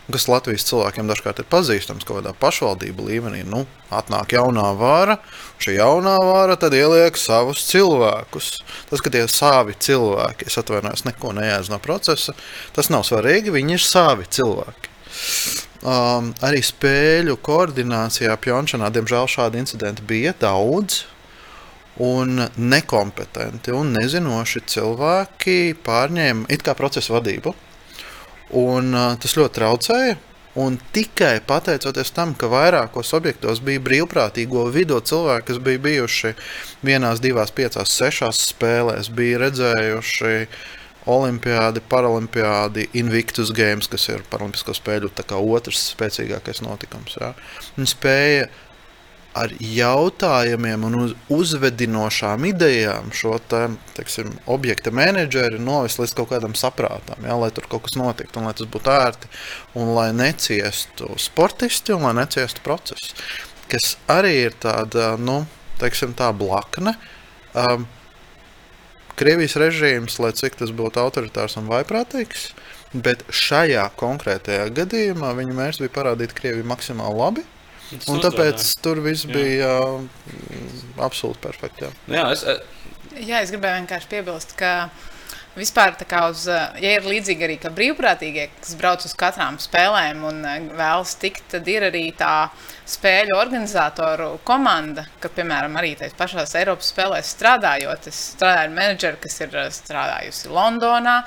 C: kas Latvijas cilvēkiem dažkārt ir pazīstams kaut kādā pašvaldību līmenī. Nu, atnāk jaunā vara, šī jaunā vara tad ieliek savus cilvēkus. Tas, ka tie ir savi cilvēki, es atvainojos, neko nejēdzu no procesa, tas nav svarīgi, viņi ir savi cilvēki. Um, arī spēļu koordinācijā Pjončānā, diemžēl, šādi incidenti bija daudz. Un nekompetenti un nezinoši cilvēki pārņēma it kā procesa vadību. Un, uh, tas ļoti traucēja. Un tikai pateicoties tam, ka vairākos objektos bija brīvprātīgo vidū cilvēki, kas bija bijuši vienās, divās, piecās, sešās spēlēs, bija redzējuši Olimpiādi, Paralimpiādi, Invictus Games, kas ir Paralimpisko spēļu otrs spēcīgākais notikums. Ja. Viņi spēja ar jautājumiem un uz, uzvedinošām idejām šo te, teiksim, objekta menedžeri novest līdz kaut kādam saprātam, ja, lai tur kaut kas notiktu, un lai tas būtu ērti, un lai neciestu sportisti, un lai neciestu procesu. Kas arī ir tāda, nu, teiksim, tā blakne. Um, Krievijas režīms, lai cik tas būtu autoritārs un vaiprātīgs, bet šajā konkrētajā gadījumā viņa mērķis bija parādīt Krieviju maksimāli labi. Un tāpēc tur viss jā. bija uh, absolūti perfekti. Jā,
A: jā es,
B: jā, es gribēju vienkārši piebilst, ka vispār uz, ja ir līdzīgi arī brīvprātīgie, kas brauc uz katrām spēlēm un vēlas tikt, tad ir arī tā spēļu organizatoru komanda, ka, piemēram, arī tajās pašās Eiropas spēlēs strādājot, es strādāju ar menedžeru, kas ir eh, strādājusi Londonā,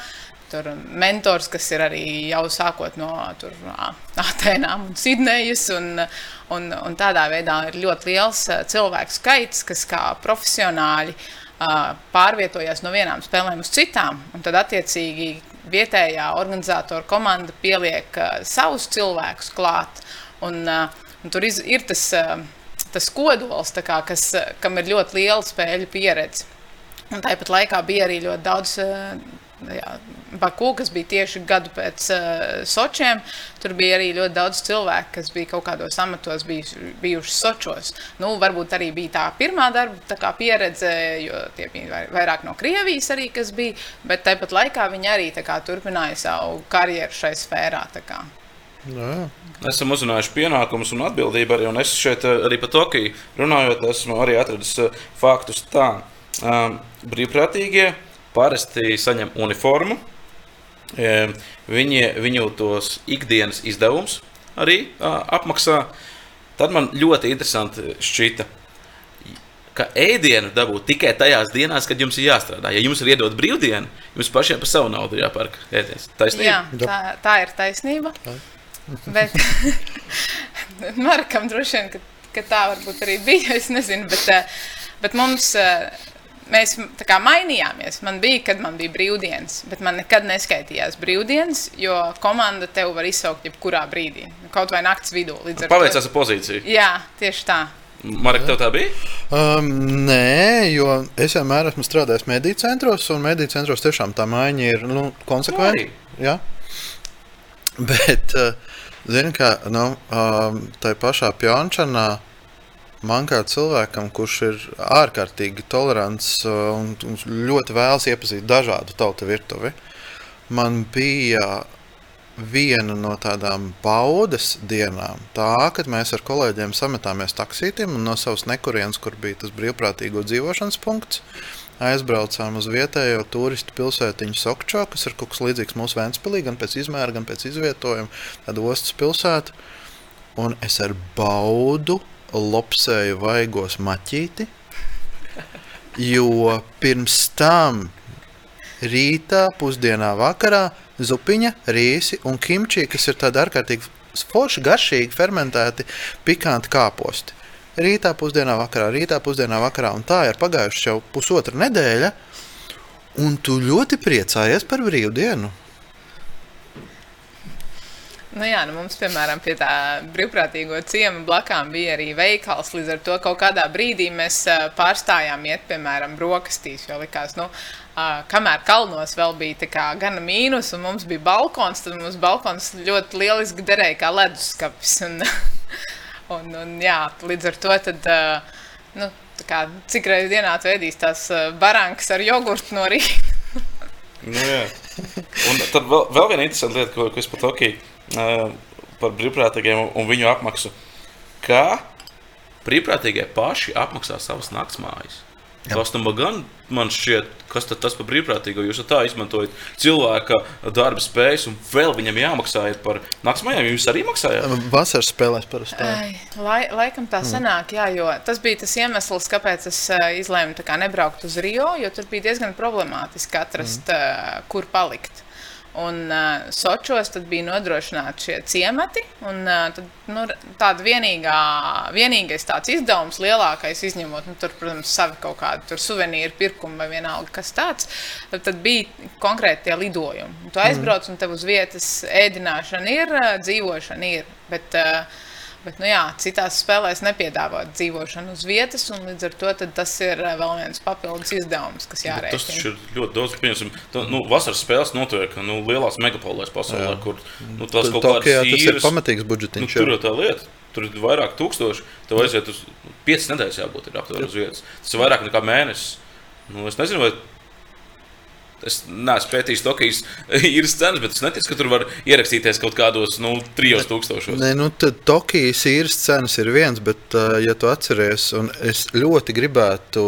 B: tur mentors, kas ir arī jau sākot no tur, Atēnām un Sidnejas. Un, un, un tādā veidā ir ļoti liels eh, cilvēku skaits, kas kā profesionāļi pārvietojās no vienām spēlēm uz citām. Un tad, attiecīgi, vietējā organizatora komanda pieliek savus cilvēkus klāt. Un, Un tur ir tas, tas kodols, kā, kas, kam ir ļoti liela spēļu pieredze. Un tāpat laikā bija arī ļoti daudz jā, Baku, kas bija tieši gadu pēc uh, Sočiem. Tur bija arī ļoti daudz cilvēku, kas bija kaut kādos amatos bijuši, bijuši Sočos. Nu, varbūt arī bija tā pirmā darba tā pieredze, jo tie bija vairāk no Krievijas arī, kas bija. Bet tāpat laikā viņi arī kā, turpināja savu karjeru šai sfērā.
C: Jā.
A: Esam uzzinājuši pienākumus un atbildību arī. Un es šeit eh, arī par Tokiju runājot, esmu arī atradis eh, faktus tā. Um, brīvprātīgie parasti saņem uniformu. Um, viņi, viņu tos ikdienas izdevumus arī apmaksā. Tad man ļoti interesanti šķita. ka ēdienu dabūt tikai tajās dienās, kad jums ir jāstrādā. Ja jums ir iedot brīvdienu, jums pašiem par savu naudu jāpērk ēdiens. Taisnība?
B: Jā, tā, tā ir taisnība. Bet <laughs> Markam droši vien, ka, ka tā varbūt arī bija. <laughs> Es nezinu, bet, bet mums. Eh, Mēs tā kā mainījāmies. Man bija, kad man bija brīvdienas, bet man nekad neskaitījās brīvdienas, jo komanda tev var izsaukt jebkurā brīdī. Kaut vai naktas vidū.
A: Paveicās ar pozīciju.
B: Jā, tieši tā.
A: Marek, tev tā bija?
C: Um, nē, jo es vienmēr esmu strādājis mediju centros, un mediju centros tiešām tā maiņa ir nu, konsekventa. Jā. Bet, uh, zini, kā nu, um, tā pašā Pjončanā man kā cilvēkam, kurš ir ārkārtīgi tolerants uh, un, un ļoti vēlas iepazīt dažādu tautu virtuvi, man bija viena no tādām baudas dienām, tā, kad mēs ar kolēģiem sametāmies taksītiem un no savas nekurienes, kur bija tas brīvprātīgo dzīvošanas punkts, aizbraucām uz vietējo turistu pilsētiņu Sokčo, kas ir kaut kas līdzīgs mūsu Vēnspilī, gan pēc izmēra, gan pēc izvietojuma, tāda ostas pilsēta. Un es ar baudu lopsēju vaigos maķīti, jo pirms tam rītā, pusdienā, vakarā zupiņa, rīsi un kimči, kas ir tādi ārkārtīgi forši, garšīgi, fermentēti, pikanti kāposti. Rītā, pusdienā, vakarā, rītā, pusdienā, vakarā, un tā ir pagājuši jau pusotra nedēļa, un tu ļoti priecājies par brīvdienu.
B: Nu jā, nu mums, piemēram, pie tā brīvprātīgo ciema blakām bija arī veikals. Līdz ar to kaut kādā brīdī mēs pārstājām iet, piemēram, brokastīs. Jo likās, nu, kamēr kalnos vēl bija kā gana mīnus, un mums bija balkons, tad mums balkons ļoti lieliski derēja kā leduskapis. Un, <laughs> un, un, jā, līdz ar to tad, nu, kā, cik reizes dienā ēdīsi tās barankas ar jogurtu no rīta. <laughs>
A: Nu, jā. un tad vēl, vēl viena interesanta lieta, ko, ko es pat okī uh, par brīvprātīgiem un, viņu apmaksu. Kā brīvprātīgie paši apmaksā savas naktsmājas? Tas tam gan man šķiet, kas tad tas par brīvprātīgo. Jūs tā izmantojat cilvēka darba spējas, un vēl viņam jāmaksā par naktsmājām. Jūs arī maksājat?
C: Vasaras spēlēs parasti tā.
B: Ai, lai, laikam tā sanāk, jā, jo tas bija tas iemesls, kāpēc es uh, izlēmu tā kā nebraukt uz Rio, jo tur bija diezgan problemātiski atrast, mm. uh, kur palikt. Un uh, tad bija nodrošināti šie ciemati. Un, uh, tad, nu, tāda vienīgā, vienīgais tāds izdevums, lielākais izņemot, nu, tur, protams, savi kaut kādi suvenīri, pirkumi vai vienalga kas tāds, tad, tad bija konkrēti tie lidojumi. Tu aizbrauc un tev uz vietas ēdināšana ir, dzīvošana ir. Bet, uh, Bet, nu jā, citās spēlēs nepiedāvā dzīvošanu uz vietas, un līdz ar to tas ir uh, vēl viens papildus izdevums, kas
A: Tas
B: jārēķina.
A: taču ir ļoti daudz. Piemēram, tā, nu, vasaras spēles notiek nu, lielās megapolēs pasaulē,
C: Jā.
A: kur nu, tas kaut kāds
C: tas ir pamatīgs
A: Nu,
C: budžetiņš.
A: tur
C: jā.
A: jau tā lieta. Tur ir vairāk tūkstoši. Tev aiziet uz 5 nedēļas, jābūt ir aptuveni uz vietas. Tas ir vairāk nekā mēnesis. Nu, es nezinu, vai es neesmu pētījis Tokijas <laughs> īres cenas, bet es neticu, ka tur var ierakstīties kaut kādos nu, 3000.
C: Nē, nu, tad Tokijas īres cenas ir viens, bet, ja tu atceries, un es ļoti gribētu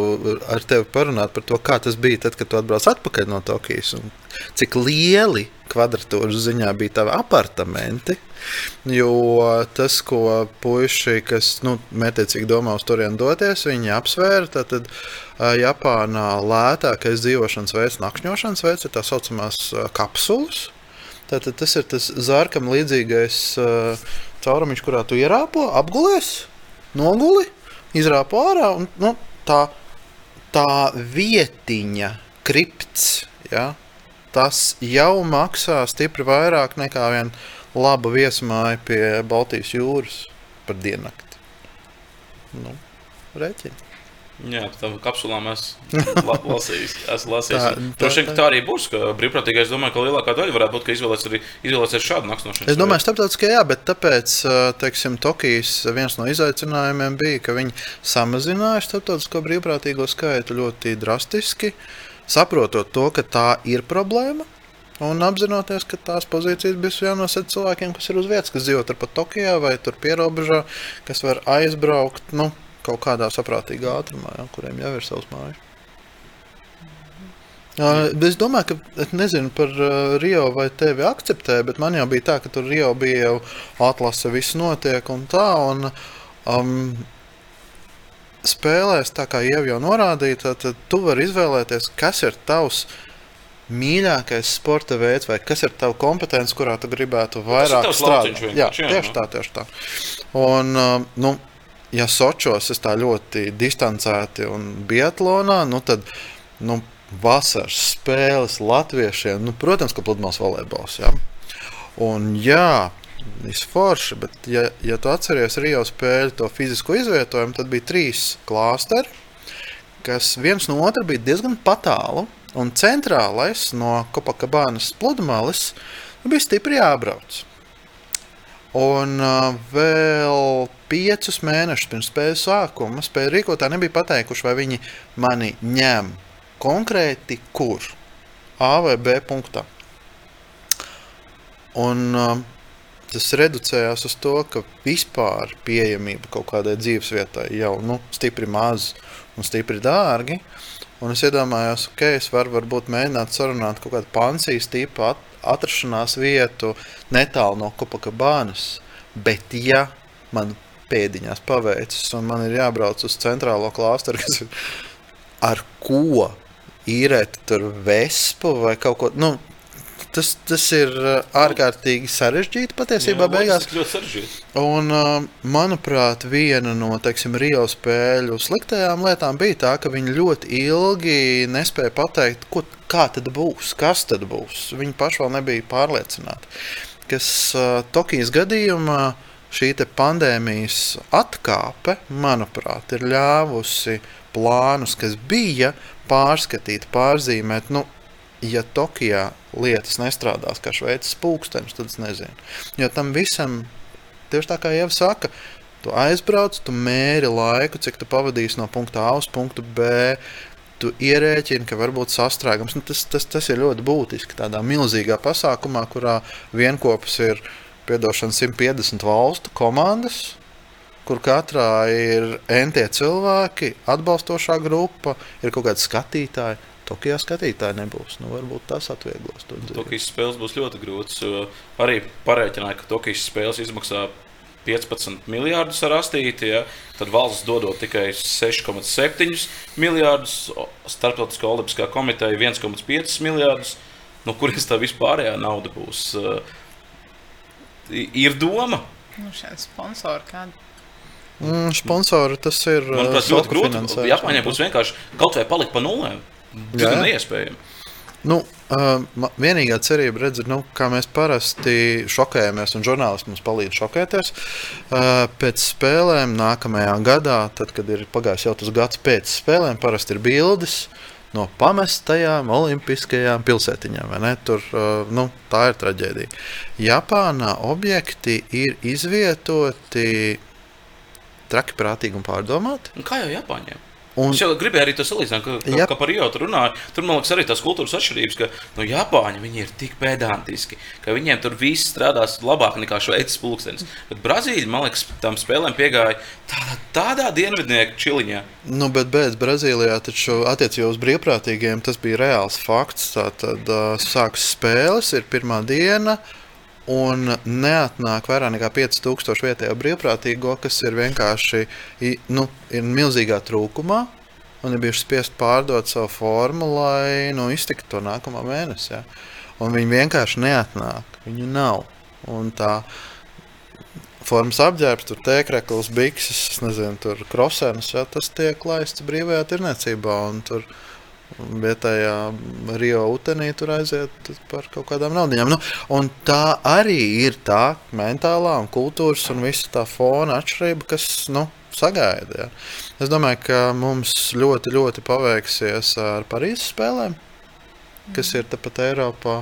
C: ar tevi parunāt par to, kā tas bija tad, kad tu atbrauc atpakaļ no Tokijas, un cik lieli kvadratūras ziņā bija tavi apartamenti. Jo tas, ko puiši, kas nu, mētiecīgi domā uz turieni doties, viņi apsvēra, tad uh, Japānā lētākais dzīvošanas veids, nakšņošanas veids ir tā saucamās uh, kapsulas. Tātad tas ir tas zārkam līdzīgais uh, caurumiņš, kurā tu ierāpo, apgulies, noguli, izrāpo ārā. Un, nu, tā, tā vietiņa, kripts, ja, tas jau maksā stipri vairāk nekā viena laba viesmāja pie Baltijas jūras par diennakti. Nu, Rēķini.
A: Jā, tam kapsulām esmu <laughs> la lasījis. Esmu lasījis.
C: Tā-
A: Tā,
C: tā-
A: arī būs. ka Brīvprātīgais, es domāju, ka lielākā daļa varētu būt, ka izvēlēsies arī izvēlēsies šādu naktsnošanu.
C: Es domāju, starptautiskajā, jā, bet tāpēc, teiksim, Tokijas viens no izaicinājumiem bija, ka viņi samazināja starptautisko brīvprātīgo skaitu ļoti drastiski, saprotot to, ka tā ir problēma. Un apzinoties, ka tās pozīcijas bija jānosaka cilvēkiem, kas ir uz vietas, kas dzīvo turpat Tokijā vai tur pierobežā, kas var aizbraukt nu, kaut kādā saprātīgā ātrumā, ja, kuriem jau ir savs mājas. Uh, Es domāju, ka es nezinu par uh, Rio vai tevi akceptē, bet man jau bija tā, ka tur Rio bija jau atlase, viss notiek un tā. Un, um, spēlēs, tā kā jau jau norādīja, tad, tad tu vari izvēlēties, kas ir tavs mīļākais sporta veids, vai kas ir tavs kompetence, kurā tu gribētu vairāk strādāt. Jā,
A: jā,
C: tieši
A: nu.
C: tā, tieši tā. Un, uh, nu, ja Sočos es tā ļoti distancēti un biatlonā, nu tad nu, vasaras spēles latviešiem, nu, protams, ka pludmales volejbols. Ja? Un jā, viss forši, bet ja, ja tu atceries Rio spēļu to fizisko izvietojumu, tad bija trīs klāsteri, kas viens no otra bija diezgan patālu. Un centrālais no Kopakabānas pludmales bija stipri jābrauc. Un uh, vēl piecus mēnešus pirms spēles sākuma spēļu rīkotāji nebija pateikuši, vai viņi mani ņem konkrēti kur. A vai B punktā. Un uh, tas reducējās uz to, ka vispār pieejamība kaut kādai dzīvesvietai jau nu, stipri maz un stipri dārgi. Un es iedomājos, ka es varu varbūt mēģināt sarunāt kaut kādu pansijas tipu atrašanās vietu netālu no Kopakabānas. Bet, ja man pēdiņās paveicis un man ir jābrauc uz centrālo klāstu, kas ir ar ko īrēt tur vespu vai kaut ko. Nu, Tas, tas ir uh, ārkārtīgi sarežģīti patiesībā. beigās.
A: ļoti sarežģīti.
C: Un, uh, manuprāt, viena no teiksim, Rio spēļu sliktajām lietām bija tā, ka viņi ļoti ilgi nespēja pateikt, ko, kā tad būs, kas tad būs. Viņi paši vēl nebija pārliecināti. Kas uh, Tokijas gadījumā šī pandēmijas atkāpe, manuprāt, ir ļāvusi plānus, kas bija pārskatīt, pārzīmēt. Nu, ja Tokijā lietas nestrādās kā šveicis pulkstenis, tad es nezinu. Jo tam visam, tieši tā kā jau saka, tu aizbrauc, tu mēri laiku, cik tu pavadīsi no punkta A uz punktu B. Tu ierēķini, ka varbūt sastrēgums. Nu, tas, tas, tas ir ļoti būtiski tādā milzīgā pasākumā, kurā vienopus ir piedošana 150 valstu komandas, kur katrā ir entie cilvēki, atbalstošā grupa, ir kaut kādi skatītāji. Tokijā skatītāji nebūs. Nu, varbūt tas atvieglos to dzīvi.
A: Tokijas spēles būs ļoti grūtas. Arī parēķināja, ka Tokijas spēles izmaksā 15 miljardus ar astīti. Ja? Tad valsts dodot tikai 6,7 miljardus. Starptautiskā olimpiskā komiteja 1,5 miljardus. No kurienes tā vispārējā nauda būs? I- Ir doma.
B: Nu, šādi sponsori kādi.
C: Mm, sponsori tas ir.
A: Manuprāt,
C: uh,
A: ļoti grūti. Japāņiem būs vienkārši kaut vai palikt pa nulēm. Tas ir neiespējami.
C: Nu, uh, vienīgā cerība, redz, ir, nu, kā mēs parasti šokējamies, un žurnālisti mums palīdz šokēties. Uh, pēc spēlēm nākamajā gadā, tad, kad ir pagājis jau tas gads pēc spēlēm, parasti ir bildes no pamestajām olimpiskajām pilsētiņām. Tur, uh, nu, tā ir traģēdija. Japānā objekti ir izvietoti traki, prātīgi un pārdomāti.
A: Un kā jau Japāņiem?
C: Un,
A: Es jau gribēju arī to salīdzināt, ka, ka, ka par Rio tur runāju. Tur man liekas, arī tās kultūras atšķirības, ka no Japāņi viņi ir tik pedantiski, ka viņiem tur viss strādās labāk nekā šveicis pulkstenis. Bet Brazīļi, man liekas, tam spēlēm piegāja tādā, tādā dienvidnieku čiliņā.
C: Nu, bet bez Brazīlijā taču attiecībā uz brīvprātīgiem tas bija reāls fakts. Tātad uh, sākas spēles, ir pirmā diena. Un neatnāk vairāk nekā 5000 vietējo brīvprātīgo, kas ir vienkārši nu, ir milzīgā trūkumā. Un ir bijuši spiest pārdot savu formu, lai nu, iztiktu to nākamo mēnesi. Ja. Un viņi vienkārši neatnāk. Viņu nav. Un tā formas apģērbs, tur tēkrekls, bikses, es nezinu, tur krosēnas, ja, tas tiek laists brīvajā tirniecībā. un Tur vietējā Rio utenī tur aiziet par kaut kādām naudaiņām. Nu, tā arī ir tā mentālā un kultūras un visa tā fona atšķirība, kas nu, sagaida. Ja. Es domāju, ka mums ļoti, ļoti paveiksies ar Parīzes spēlēm, kas ir tepat Eiropā.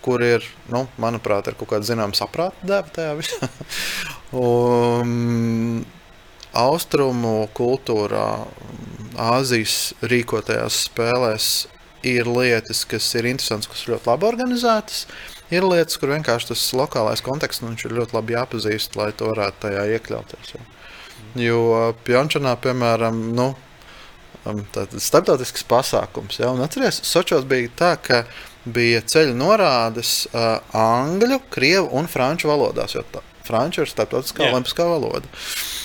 C: Kur ir, nu, manuprāt, ir kaut kāda zināmā saprāta dēva tajā visā. <laughs> Un, austrumu kultūrā, Āzijas rīkotajās spēlēs ir lietas, kas ir interesantas, kas ir ļoti labi organizētas. Ir lietas, kur vienkārši tas lokālais konteksts nu, ir ļoti labi jāpazīst, lai to varētu tajā iekļauties. Ja. Jo Pjončānā, piemēram, nu, um, tāds starptautisks pasākums. Ja, un atceries, Sočos bija tā, ka bija ceļu norādes uh, angļu, krievu un franču valodās. Jo tā, franču ir starptautiskā
A: Jā.
C: olimpiskā valoda. Uh,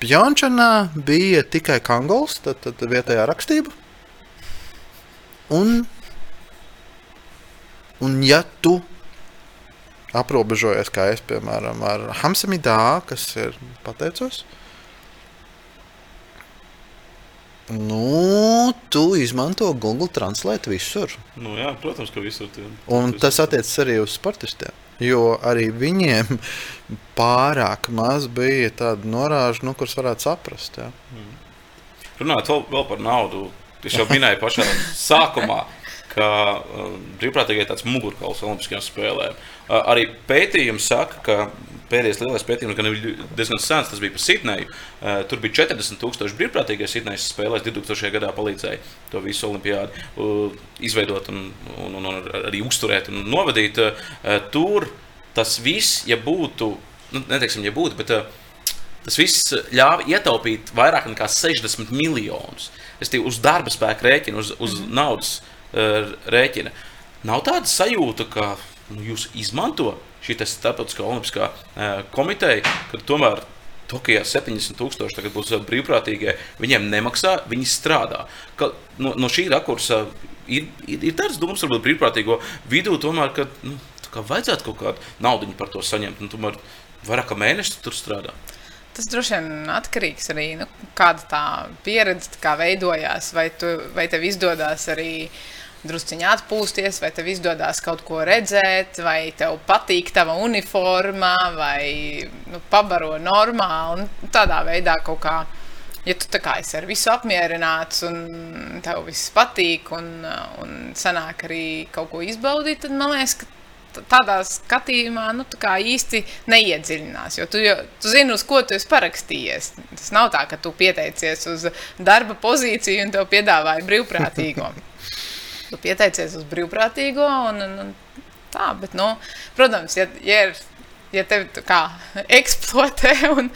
C: Pjončanā bija tikai kangols, tad, tad vietējā rakstība. Un, un ja tu aprobežojies, kā es, piemēram, ar Hamsamidā, kas ir pateicos, Nu, tu izmanto Google Translate visur.
A: Nu, jā, protams, ka visur. Tie,
C: Un tas attiecas arī uz sportistiem. Jo arī viņiem pārāk maz bija tāda norāža, nu, kuras varētu saprast. Jā.
A: Runājot vēl, vēl par naudu, es jau minēju pašā sākumā, ka uh, brīvprātīgai tāds mugurkauls Olimpiskajām spēlēm. Uh, arī pētījums saka, ka pēdējais lielais pētījums gan diezgan sens, tas bija par Sidneju. Uh, tur bija 40,000 brīvprātīgie Sidnejas spēlēs 2000. gadā palīdzēja to visu olimpiādu uh, izveidot un, un, un, un arī uzturēt un novadīt. Uh, tur tas viss, ja būtu, nu, neteiksim, ja būtu, bet uh, tas viss ļāva ietaupīt vairāk nekā 60 miljonus. Es tie uz darba spēku rēķinu, uz, uz mm. naudas uh, rēķina. Nav tāda sajūta, ka nu, jūs izmantojat šī starptautiskā olimpiskā komiteja, ka tomēr Tokijā 70,000 tagad būs brīvprātīgie. Viņiem nemaksā, viņi strādā. Ka, no, no šī rakursa ir, ir, ir tāds domas, varbūt brīvprātīgo vidū, tomēr, ka nu, kā vajadzētu kaut kādu naudu par to saņemt. Un, tomēr vairāk kā mēnesis tur strādā.
B: Tas droši vien atkarīgs arī no nu, kāda tā pieredze kā veidojās, vai, tu, vai tev izdodas arī uh, drusciņā atpūsties, vai tev izdodas kaut ko redzēt, vai tev patīk tava uniforma, vai nu, pabaro normāli. Tādā veidā kaut kā, ja tu kā esi ar visu apmierināts un tev viss patīk un, un sanāk arī kaut ko izbaudīt, tad man liekas, ka tādā skatījumā nu, tā īsti neiedziļinās. Jo tu, jo, tu zini, uz ko tu esi parakstījies. Tas nav tā, ka tu pieteicies uz darba pozīciju un tev piedāvāja brīvprātīgo. <laughs> tu pieteicies uz brīvprātīgo. Un, un, un tā, bet, nu, protams, ja, ja ir ja tevi kā <laughs> eksploatē un,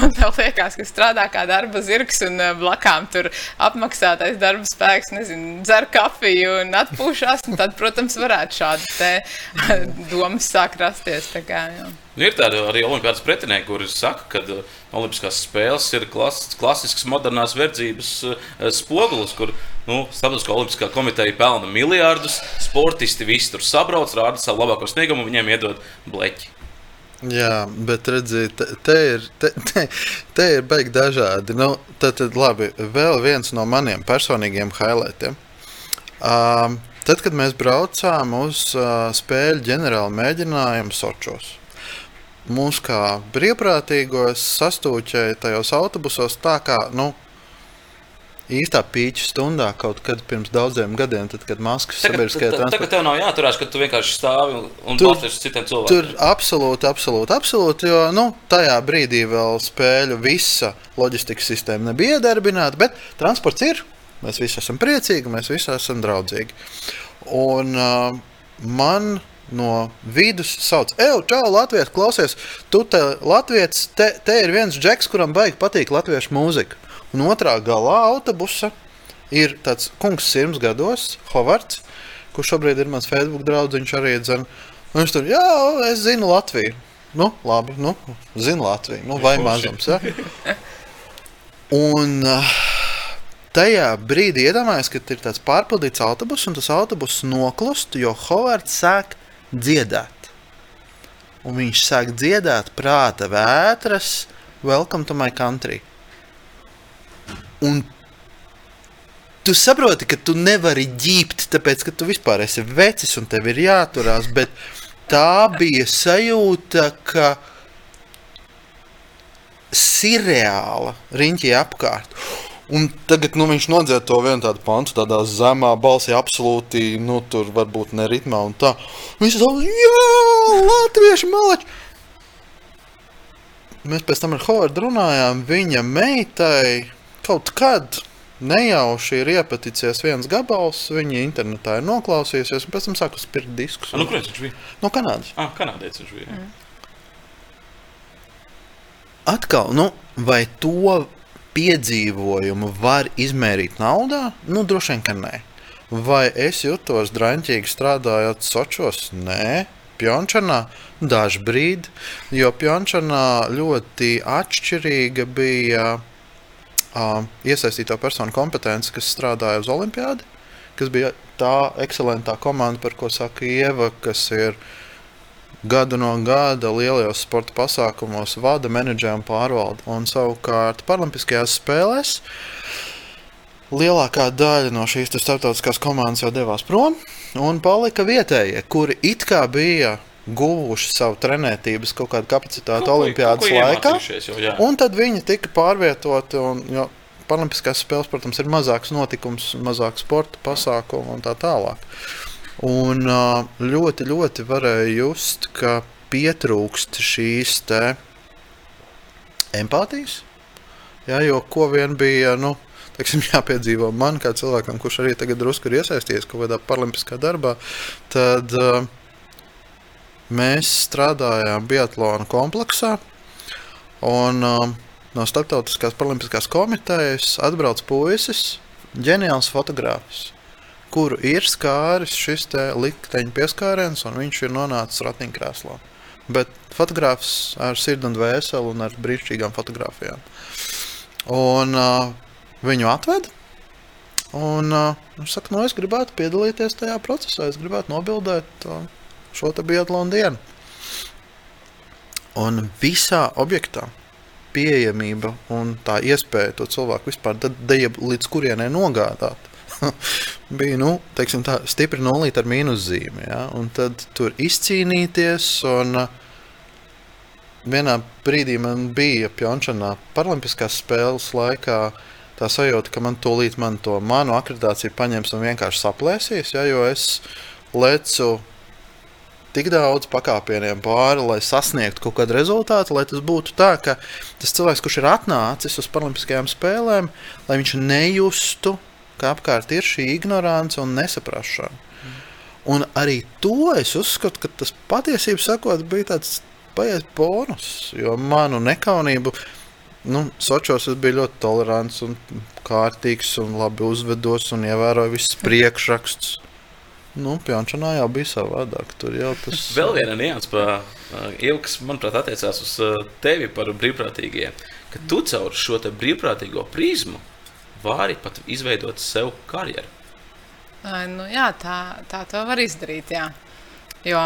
B: un tev liekas, ka strādā kā darba zirgs un eh, blakām tur apmaksātais darba spēks, nezinu, dzer kafiju un atpūšās, un tad, protams, varētu šādi <laughs> domas sāk rasties. Kā, jā.
A: Nu, ir tādi arī olimpiādas pretinieki, kuri saka, ka uh, Olimpiskās spēles ir klas, klasisks modernās verdzības uh, spogulis, kur nu, Starptautiskā olimpiskā komiteja pelna miljardus, sportisti visi tur sabrauc, rāda savu labāko sniegumu, viņiem iedod bleķi.
C: Jā, bet redziet, te, te ir, te, te, te ir beigti dažādi. Nu, tad, tad, labi, vēl viens no maniem personīgiem highlightiem. Um, tad, kad mēs braucām uz uh, spēļu ģenerālu mēģinājumu Sočos, mums kā brīvprātīgos sastūķēja tajos autobusos tā kā, nu, īstā pīķa stundā kaut kad pirms daudziem gadiem, tad, kad Maskavas sabiedriskajā
A: transportā. Tagad tev nav jāturās, ka tu vienkārši stāvi un balsties uz citiem cilvēkiem.
C: Tur absolūti, absolūti, absolūti, jo nu, tajā brīdī vēl spēļu visa loģistikas sistēma nebija iedarbināta, bet transports ir. Mēs visi esam priecīgi, mēs visi esam draudzīgi. Un uh, man no vidus sauc, Ej, čau, Latvijas, klausies, tu te Latvijas, te, te ir viens džeks, kuram baigi patīk latviešu mūzika. Un otrā galā autobusa ir tāds kungs, sirds gados, Hovards, kurš šobrīd ir mans Facebook draugs. Viņš arī dzird, viņš tur, jā, es zinu Latviju. Nu, labi, nu, zinu Latviju, nu, vai mazums. Ja? Un uh, tajā brīdī iedomājos, ka ir tāds pārpildīts autobus, un tas autobus noklust, jo Hovards sāk dziedāt. Un viņš sāk dziedāt prāta vētras, Welcome to my country. Un tu saproti, ka tu nevari ģīpt, tāpēc ka tu vispār esi vecis un tev ir jāturās. Bet tā bija sajūta, ka sirreāla riņķī apkārt. Un tagad nu, viņš nodzēra to vienu tādu pantu, tādā zemā balsī, absolūti, nu, tur varbūt ne ritmā un tā. Viņš teica, jā, latvieši malači! Mēs pēc tam ar Hovardu runājām, viņa meitai kaut kad nejauši ir iepaticies viens gabals, viņa internetā ir noklausījusies, un pēc tam sāku spirkt diskus.
A: Nu, kurš viņš bija?
C: No Kanādas.
A: Ah, Kanādietis viņš bija. Mm.
C: Atkal, nu, vai to piedzīvojumu var izmērīt naudā? Nu, droši vien, ka nē. Vai es jutos drāmīgi strādājot Sočos? Nē, Pjončanā dažbrīd, jo Pjončanā ļoti atšķirīga bija uh, iesaistīto personu kompetence, kas strādāja uz Olimpiādi, kas bija tā ekscelentā komanda, par ko saka Ieva, kas ir gadu no gada lielajos sporta pasākumos vada, menedžē un pārvalda. Un savukārt Paralimpiskajās spēlēs lielākā daļa no šīs starptautiskās komandas jau devās prom un palika vietējie, kuri it kā bija guvuši savu trenētības kaut kādu kapacitāti
A: Kaut
C: olimpiādas
A: kaut
C: laikā.
A: jau, jā.
C: Un tad viņi tika pārvietoti. Un, jo, Paralimpiskās spēles, protams, ir mazāks notikums, mazāk sporta pasākumu un tā tālāk. Un ļoti, ļoti varēja just, ka pietrūkst šīs empātijas. Jā, jo ko vien bija nu, teiksim, <laughs> jāpiedzīvo man, kā cilvēkam, kurš arī tagad drusku ir iesaistījies kaut kādā paralimpiskā darbā, tad uh, mēs strādājām Biatlona kompleksā. Un, uh, no Startautiskās paralimpiskās komitejas atbrauc puisis, ģeniāls fotogrāfs, kuru ir skāris šis te likteņa pieskāriens, un viņš ir nonācis ratiņkrēslā. Bet fotogrāfs ar sirdi un dvēseli un ar brīnišķīgām fotografijām. Un uh, viņu atved. Un uh, viņš saka, no es gribētu piedalīties tajā procesā, es gribētu nobildēt uh, šo te biatlonu dienu. Un visā objektā pieejamība un tā iespēja to cilvēku vispār dejab, līdz kurienai nogādāt. <laughs> bija nu, teiksim, tā, stipri nulīta ar mīnuszīmi. Ja? Un tad tur izcīnīties. Un, uh, vienā brīdī man bija Pjončānā Paralimpiskās spēles laikā tā sajūta, ka man tūlīt man to manu akreditāciju paņems un vienkārši saplēsīs. Ja? Jo es lecu tik daudz pakāpieniem pāri, lai sasniegtu kaut kādu rezultātu, lai tas būtu tā, ka tas cilvēks, kurš ir atnācis uz Paralimpiskajām spēlēm, lai viņš nejustu, ka apkārt ir šī ignorance un nesaprašana. Un arī to es uzskatu, ka tas patiesībā sakot, bija tāds paiet bonus, jo manu nekaunību. Nu, Sočos es biju ļoti tolerants un kārtīgs, un labi uzvedos un ievēroju visus priekšrakstus. Nu, Pjančanā jau bija savādāk. Tur jau tas <laughs>
A: Vēl viena nianses, uh, Ieva, kas manuprāt attiecās uz uh, tevi par brīvprātīgiem, ka tu caur šo brīvprātīgo prizmu vari pat izveidot sev karjeru.
B: Nu, jā, tā, tā to var izdarīt. Jā. Jo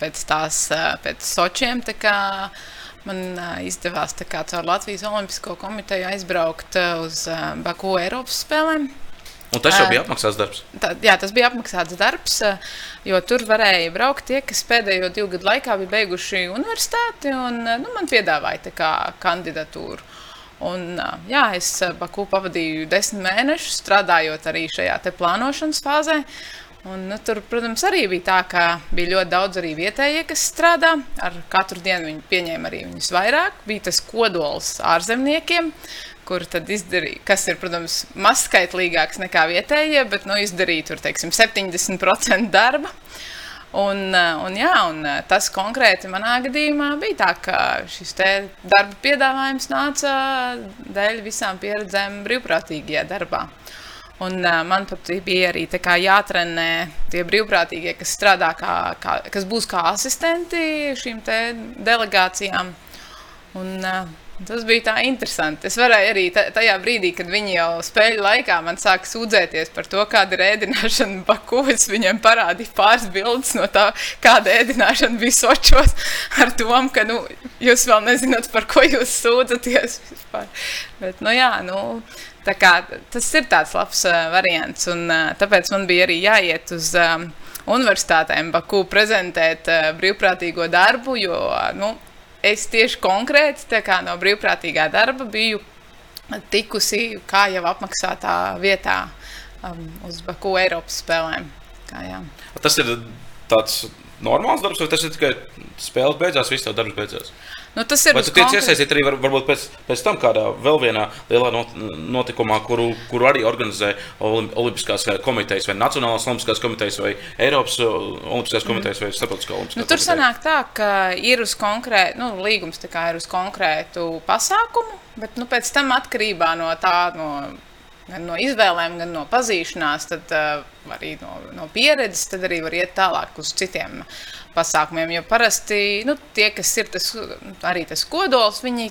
B: pēc tās, eh, pēc sočiem tā kā man eh, izdevās tā kā caur Latvijas Olimpisko komiteju aizbraukt eh, uz Baku Eiropas spēlēm.
A: Un tas jau bija apmaksāts darbs.
B: Tā, jā, tas bija apmaksāts darbs, jo tur varēja braukt tie, kas pēdējo divu gadu laikā bija beiguši universitāti un nu, man piedāvāja kā kandidatūru. Un, jā, es Baku pavadīju desmit mēnešus, strādājot arī šajā plānošanas fāzē. Un, nu, tur, protams, arī bija tā, ka bija ļoti daudz arī vietējie, kas strādā. Ar katru dienu viņi pieņēma arī viņus vairāk. Bija tas kodols ārzemniekiem, kur tad izdarīja, kas ir, protams, mazskaitlīgāks nekā vietējie, bet nu, izdarīja tur, teiksim, 70% darba. Un, eh, un, jā, un eh, tas konkrēti manā gadījumā bija tā, ka šis darba piedāvājums nāca dēļ visām pieredzēm brīvprātīgajā darbā. Un, man pat bija arī jātrenē tie brīvprātīgie, kas strādā, kā, kā, kas būs kā asistenti šīm delegācijām. Un, tas bija tā interesanti. Es varēju arī ta- tajā brīdī, kad viņi jau spēļu laikā man sāka sūdzēties par to, kāda ir ēdināšana Baku. Es viņiem parādīju pāris bildes no tā, kāda ēdināšana bija Sočos, ar domu, ka nu, jūs vēl nezināt, par ko jūs sūdzaties. Vispār. Bet, nu, jā, nu, kā, tas ir tāds labs uh, variants. Un, uh, tāpēc man bija arī jāiet uz um, universitātēm Baku prezentēt uh, brīvprātīgo darbu, jo nu, es tieši konkrēti no brīvprātīgā darba biju tikusi kā jau apmaksātā vietā um, uz Baku Eiropas spēlēm. Kā, jā.
A: Tas ir tāds normāls darbs, vai tas ir tikai spēles beidzās, viss tev darbs beidzās?
B: Nu, tas ir
A: Vai tu tiec iesaistīt arī var, varbūt pēc, pēc tam kādā vēl vienā lielā not, notikumā, kuru, kuru arī organizē Olim, Olimpiskās komitejas, vai Nacionālās Olimpiskās komitejas, vai Eiropas uh, Olimpiskās komitejas, vai Starptautiskā Olimpiskā
B: Nu, tur
A: komiteja?
B: sanāk tā, ka ir uz konkrētu, nu, līgums ir uz konkrētu pasākumu, bet nu, pēc tam atkarībā no tā, no gan no izvēlēm, gan no pazīšanās, tad uh, arī no, no pieredzes, tad arī var iet tālāk uz citiem pasākumiem. Jo parasti nu, tie, kas ir tas, arī tas kodols, viņi,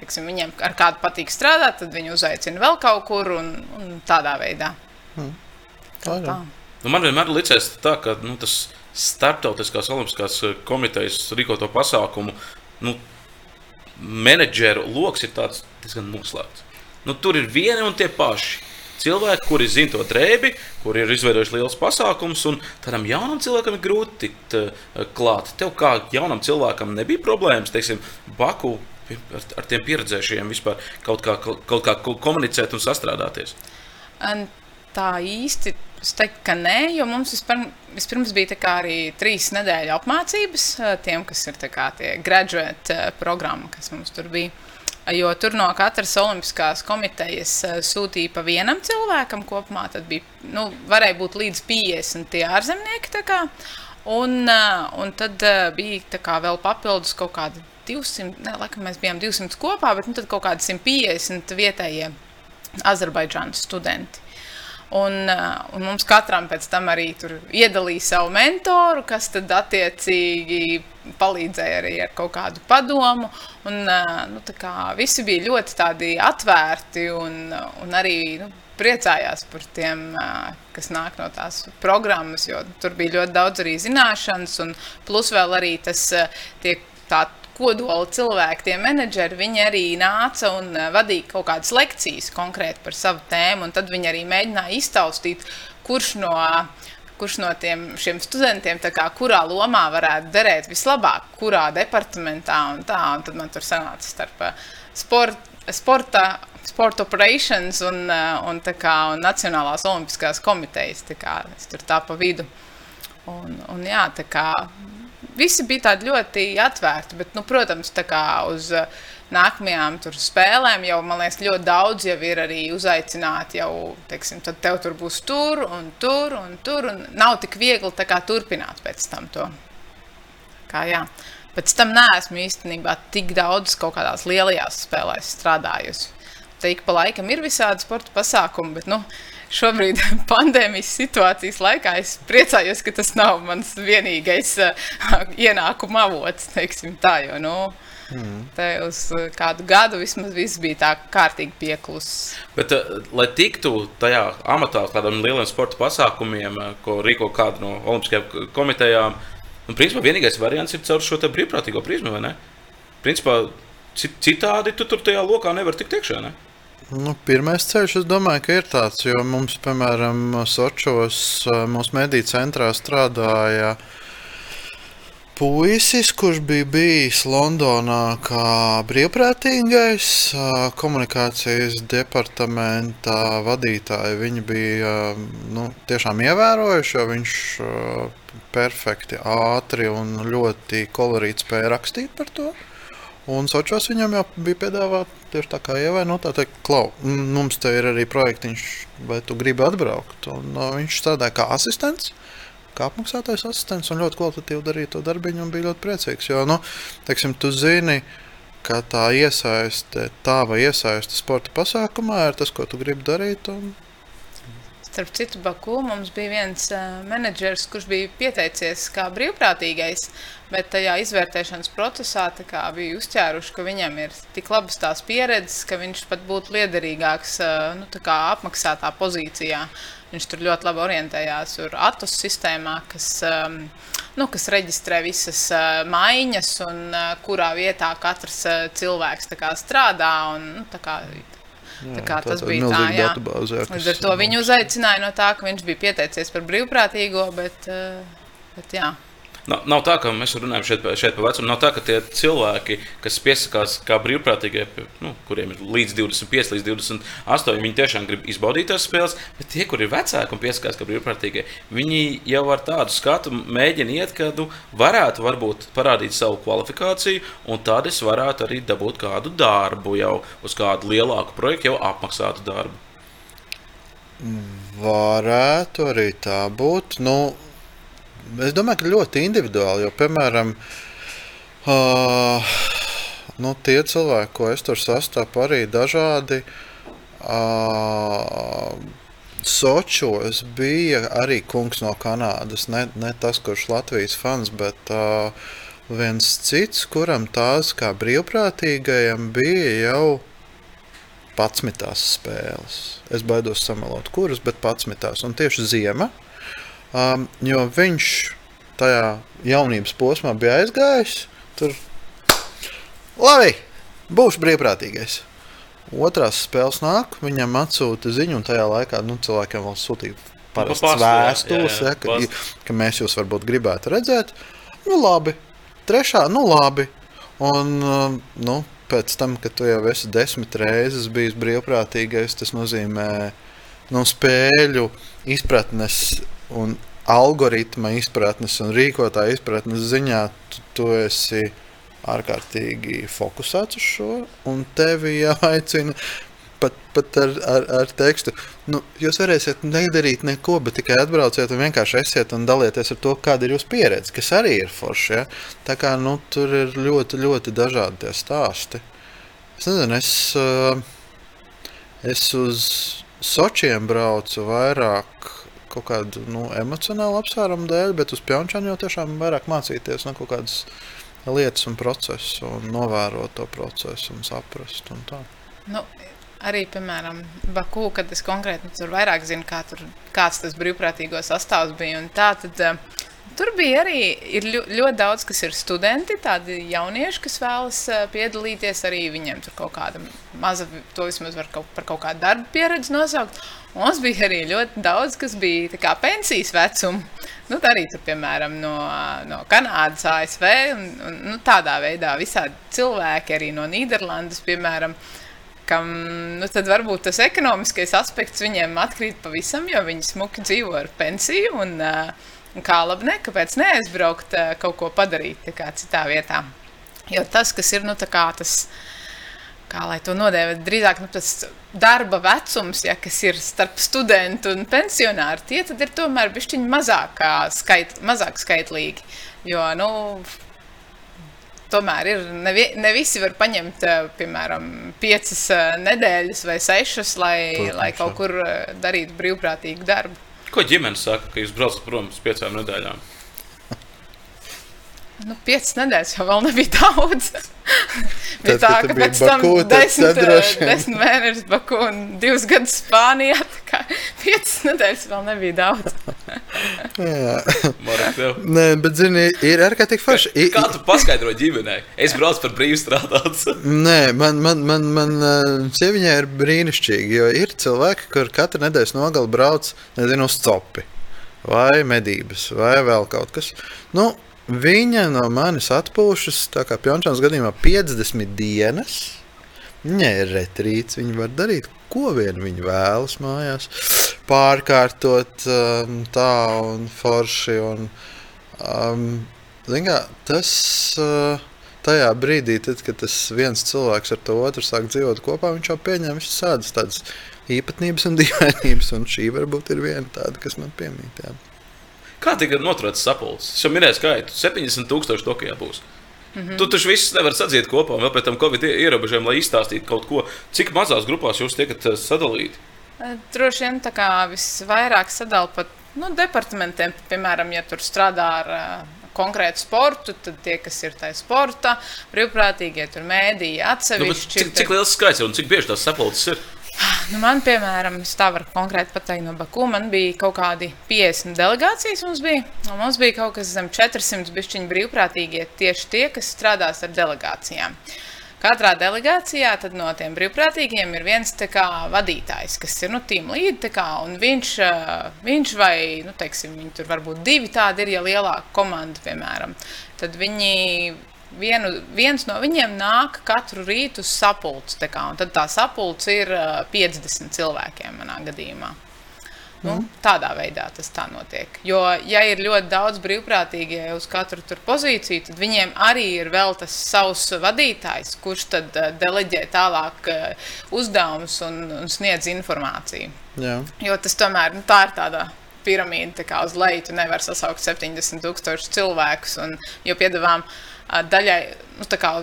B: tiksim, viņiem ar kādu patīk strādāt, tad viņi uzaicina vēl kaut kur un, un tādā veidā.
C: Hmm. Tā, tā.
A: Nu, man vienmēr tā, ka nu, tas starptautiskās olimpiskās komitejas rīkoto pasākumu nu, menedžeru lokus ir diezgan noslēgts. Nu, tur ir vieni un tie paši. Cilvēki, kuri zina to drēbi, kuri ir izveidojuši liels pasākums, un tādam jaunam cilvēkam ir grūti tikt uh, klāt. Tev kā jaunam cilvēkam nebija problēmas, teiksim, Baku ar, ar tiem pieredzējušiem vispār kaut kā, kaut, kā komunicēt un sastrādāties?
B: Tā īsti Es teiktu, ka nē, jo mums vispirms, vispirms bija arī trīs nedēļu apmācības tiem, kas ir tie graduate programma, kas mums tur bija. Jo tur no katras olimpiskās komitejas sūtīja pa vienam cilvēkam kopumā. Tad bija, nu, varēja būt līdz 50 tie ārzemnieki. Un, un tad bija kā, vēl papildus kaut kādi 200, ne, laikam mēs bijām 200 kopā, bet nu, tad kaut kādi 150 vietējie Azerbaidžānas studenti. Un, un mums katram pēc tam arī iedalīja savu mentoru, kas tad attiecīgi palīdzēja arī ar kaut kādu padomu. Un, nu, visi bija ļoti atvērti un, un arī nu, priecājās par tiem, kas nāk no tās programmas, jo tur bija ļoti daudz arī zināšanas, un plus vēl arī tas tiek tā kodola cilvēki, tie menedžeri, viņi arī nāca un eh, vadīja kaut kādas lekcijas konkrēti par savu tēmu, tad viņi arī mēģināja iztaustīt, kurš no, kurš no tiem studentiem, kā, kurā lomā varētu derēt vislabāk, kurā departamentā un tā, un tad man tur sanāca starp eh, sport, sporta, sporta operations un, eh, un, kā, un Nacionālās olimpiskās komitejas, kā es tur tā pa vidu. Un, un jā, tā kā visi bija tādi ļoti atvērti. Bet, nu, protams, uz uh, nākamajām spēlēm jau, man liekas, ļoti daudz jau ir arī uzaicināti. Jau, teiksim, tad tev tur būs tur un tur un tur. Un nav tik viegli kā, turpināt pēc tam to. Kā, jā. Pēc tam neesmu īstenībā tik daudz kaut kādās lielajās spēlēs strādājusi. Te ik pa laikam ir visādi sporta pasākumi, bet nu, šobrīd, <laughs> pandēmijas situācijas laikā, es priecājos, ka tas nav mans vienīgais uh, ienākuma avots. Tā, jo, nu, mm. Uz kādu gadu vismaz viss bija tā kārtīgi pieklusis.
A: Bet, uh, lai tiktu tajā amatā, kādam lieliem sporta pasākumiem, uh, ko rīko kāda no Olimpiskajām komitejām, nu, principā vienīgais variants ir caur šo brīvprātīgo prizmu, vai ne? Principā citādi tu tur tajā lokā nevar tikt iekšā. Ne?
C: Nu, pirmais ceļš, es domāju, ka ir tāds, jo mums, piemēram, Sočos, mūsu mediju centrā strādāja puisis, kurš bija bijis Londonā kā brīvprātīgais komunikācijas departamenta vadītāji. Viņi bija nu, tiešām ievērojuši, jo viņš perfekti, ātri un ļoti kolorīti spēja rakstīt par to. Un Sočos viņam jau bija piedāvāts tieši tā kā Ievai, nu, tā teikt, klau, mums te ir arī projektiņš, vai tu gribi atbraukt. Un, no, viņš strādāja kā asistents, kā apmaksātais asistents un ļoti kvalitatīvi darīja to darbiņu un bija ļoti priecīgs. Jo, nu, teiksim, tu zini, ka tā iesaiste, tava iesaiste sporta pasākumā ir tas, ko tu gribi darīt. Un...
B: Starp citu, Baku mums bija viens uh, menedžers, kurš bija pieteicies kā brīvprātīgais. Bet tajā izvērtēšanas procesā kā, bija uzķēruši, ka viņam ir tik labas tās pieredzes, ka viņš pat būtu liederīgāks nu, apmaksātā pozīcijā. Viņš tur ļoti labi orientējās ar ATUS sistēmā, kas, nu, kas reģistrē visas maiņas un kurā vietā katrs cilvēks kā, strādā. Un, nu, kā, Jā, tā kā tā tas bija tā, jā.
C: Datubāze, jā
B: Līdz ar to viņu uzaicināja no tā, ka viņš bija pieteicies par brīvprātīgo, bet, bet jā.
A: Nav, nav tā, ka mēs runājam šeit, šeit par vecumu. Nav tā, ka tie cilvēki, kas piesakās kā brīvprātīgie, nu, kuriem ir līdz 25, līdz 28, viņi tiešām grib izbaudīt tās spēles. Bet tie, kur ir vecāki un piesakās kā brīvprātīgie, viņi jau ar tādu skatu mēģina iet, ka nu, varētu varbūt parādīt savu kvalifikāciju, un tad es varētu arī dabūt kādu darbu jau uz kādu lielāku projektu, jau apmaksātu darbu.
C: Varētu arī tā būt. Nu, Es domāju, ka ļoti individuāli. Jo, piemēram, uh, nu, tie cilvēki, ko es tur sastapu, arī dažādi. Uh, Sočos bija arī kungs no Kanādas. Ne, ne tas, kurš Latvijas fans, bet uh, viens cits, kuram tās kā brīvprātīgajam bija jau 11 spēles. Es baidos samalot, kuras, bet 11. Un tieši ziema, um, jo viņš tajā jaunības posmā bija aizgājis. Tur labi, būšu brīvprātīgais. Otrās spēles nāk, viņam atsūta ziņu, un tajā laikā nu, cilvēkiem vēl sūtīja parastas vēstules, ja, ka, ka mēs jūs varbūt gribētu redzēt. Nu, labi. Trešā, nu labi. Un, nu, pēc tam, kad tu jau esi desmit reizes bijis brīvprātīgais, tas nozīmē nu, spēļu izpratnes un algoritma izpratnes un rīkotāja izpratnes ziņā tu, tu esi ārkārtīgi fokusēts uz šo, un tevi jāaicina pat, pat ar, ar, ar tekstu. Nu, jūs varēsiet nedarīt neko, bet tikai atbrauciet un vienkārši esiet un dalieties ar to, kāda ir jūsu pieredze, kas arī ir forši. Ja? Tā kā nu, tur ir ļoti, ļoti dažādi tie stāsti. Es nezinu, es, es uz Sočiem braucu vairāk kaut kādu nu, emocionālu apsvērumu dēļ, bet uz Pjončānu jau tiešām vairāk mācīties no kaut kādas lietas un procesu, un novērot to procesu un saprast. Un tā.
B: nu, arī, piemēram, Baku, kad es konkrēti tur vairāk zinu, kā tur, kāds tas brīvprātīgo sastāvs bija. Tā, tad, uh, Tur bija arī ļoti daudz, kas ir studenti, tādi jaunieši, kas vēlas piedalīties. Arī viņiem tur kaut kāda maza, to vismaz var kaut, par kaut kādu darbu pieredzi nosaukt. Mums bija arī ļoti daudz, kas bija kā, pensijas vecuma. Nu, arī tur, piemēram, no, no Kanādas, ASV un, un nu, tādā veidā visādi cilvēki arī no Nīderlandes, piemēram. Kam nu, varbūt tas ekonomiskais aspekts viņiem atkrīt pavisam, jo viņi smuki dzīvo ar pensiju. Un, uh, kā labi, ne, kāpēc neaizbraukt eh, kaut ko padarīt citā vietā. Jo tas, kas ir nu, tas, kā lai to nodēvē, drīzāk nu, tas darba vecums, ja, kas ir starp studentu un pensionāru, tie ir tomēr bišķiņi mazāk, skait, mazāk skaitlīgi. Jo, nu, tomēr ir, ne, ne visi var paņemt, eh, piemēram, piecas eh, nedēļas vai sešas, lai, Protams, lai kaut kur darītu brīvprātīgu darbu.
A: Ko ģimene saka, ka jūs braucat prom uz piecām nedēļām?
B: Nu, piecas nedēļas jau vēl nebija daudz. <laughs> bija tā, ka pēc tam
C: Baku,
B: desmit, desmit mēnešus Baku un divus gadus Spānijā. Piecas nedēļas vēl nebija daudz. <laughs>
C: Nē, bet, zini, ir ārkārtīgi forši.
A: Kā, kā tu paskaidro ģimenei? Es braucu par brīvu strādāt. <laughs>
C: Nē, man, man, man, man sieviņai ir brīnišķīgi, jo ir cilvēki, kur katru nedēļas nogali brauc, nezinu, uz copi. Vai medības, vai vēl kaut kas. Nu, viņa no manis atpūšas, tā kā Pjončāns gadījumā, 50 dienas. Viņai ir retrīts, viņa var darīt, ko vien viņa vēlas mājās pārkārtot um, tā un forši. Un, um, kā, tas uh, tajā brīdī, tad, kad tas viens cilvēks ar to otru sāk dzīvot kopā, viņš jau pieņem visādas tādas īpatnības un dīvainības, un šī varbūt ir viena tāda, kas man piemīt. Jā.
A: Kā tika noturēts sapulcs? Es jau minēju skaitu, 70 tūkstoši Tokijā būs. Mm -hmm. Tu taču visus nevari sadzīt kopā, vēl pēc tam Covid ierobežojumiem, lai izstāstītu kaut ko. Cik mazās grupās jūs tiekat uh, sadalīti?
B: Droši vien tā kā visvairāk sadalīt pat nu, departamentiem, piemēram, ja tur strādā ar uh, konkrētu sportu, tad tie, kas ir tajā sporta, brīvprātīgie, tur mēdīji atsevišķi.
A: Nu, cik, cik liels skaits un cik bieži tās sapulces ir?
B: Nu, man, piemēram, tā var konkrēti pateikt no Baku, man bija kaut kādi 50 delegācijas. Mums bija, mums bija kaut kas zem 400 bišķiņu brīvprātīgie tieši tie, kas strādās ar delegācijām. Katrā delegācijā no tiem brīvprātīgiem ir viens kā, vadītājs, kas ir nu, team lead. Kā, viņš, viņš vai, nu, teiksim, viņi tur varbūt divi tādi ir, ja lielāka komanda, piemēram. Tad viņi vienu, viens no viņiem nāk katru rītu uz sapulci. Tad tā sapulce ir 50 cilvēkiem manā gadījumā. Nu, mm. Tādā veidā tas tā notiek. Jo, ja ir ļoti daudz brīvprātīgie uz katru pozīciju, tad viņiem arī ir vēl tas savs vadītājs, kurš tad deleģē tālāk uzdevumus un, un sniedz informāciju. Jā. Jo tas tomēr nu, tā ir tāda piramīda, tā kā uz leju tu nevari sasaukt 70 tūkstošus cilvēkus. Un, jo piedāvām uh, daļai, nu, tā kā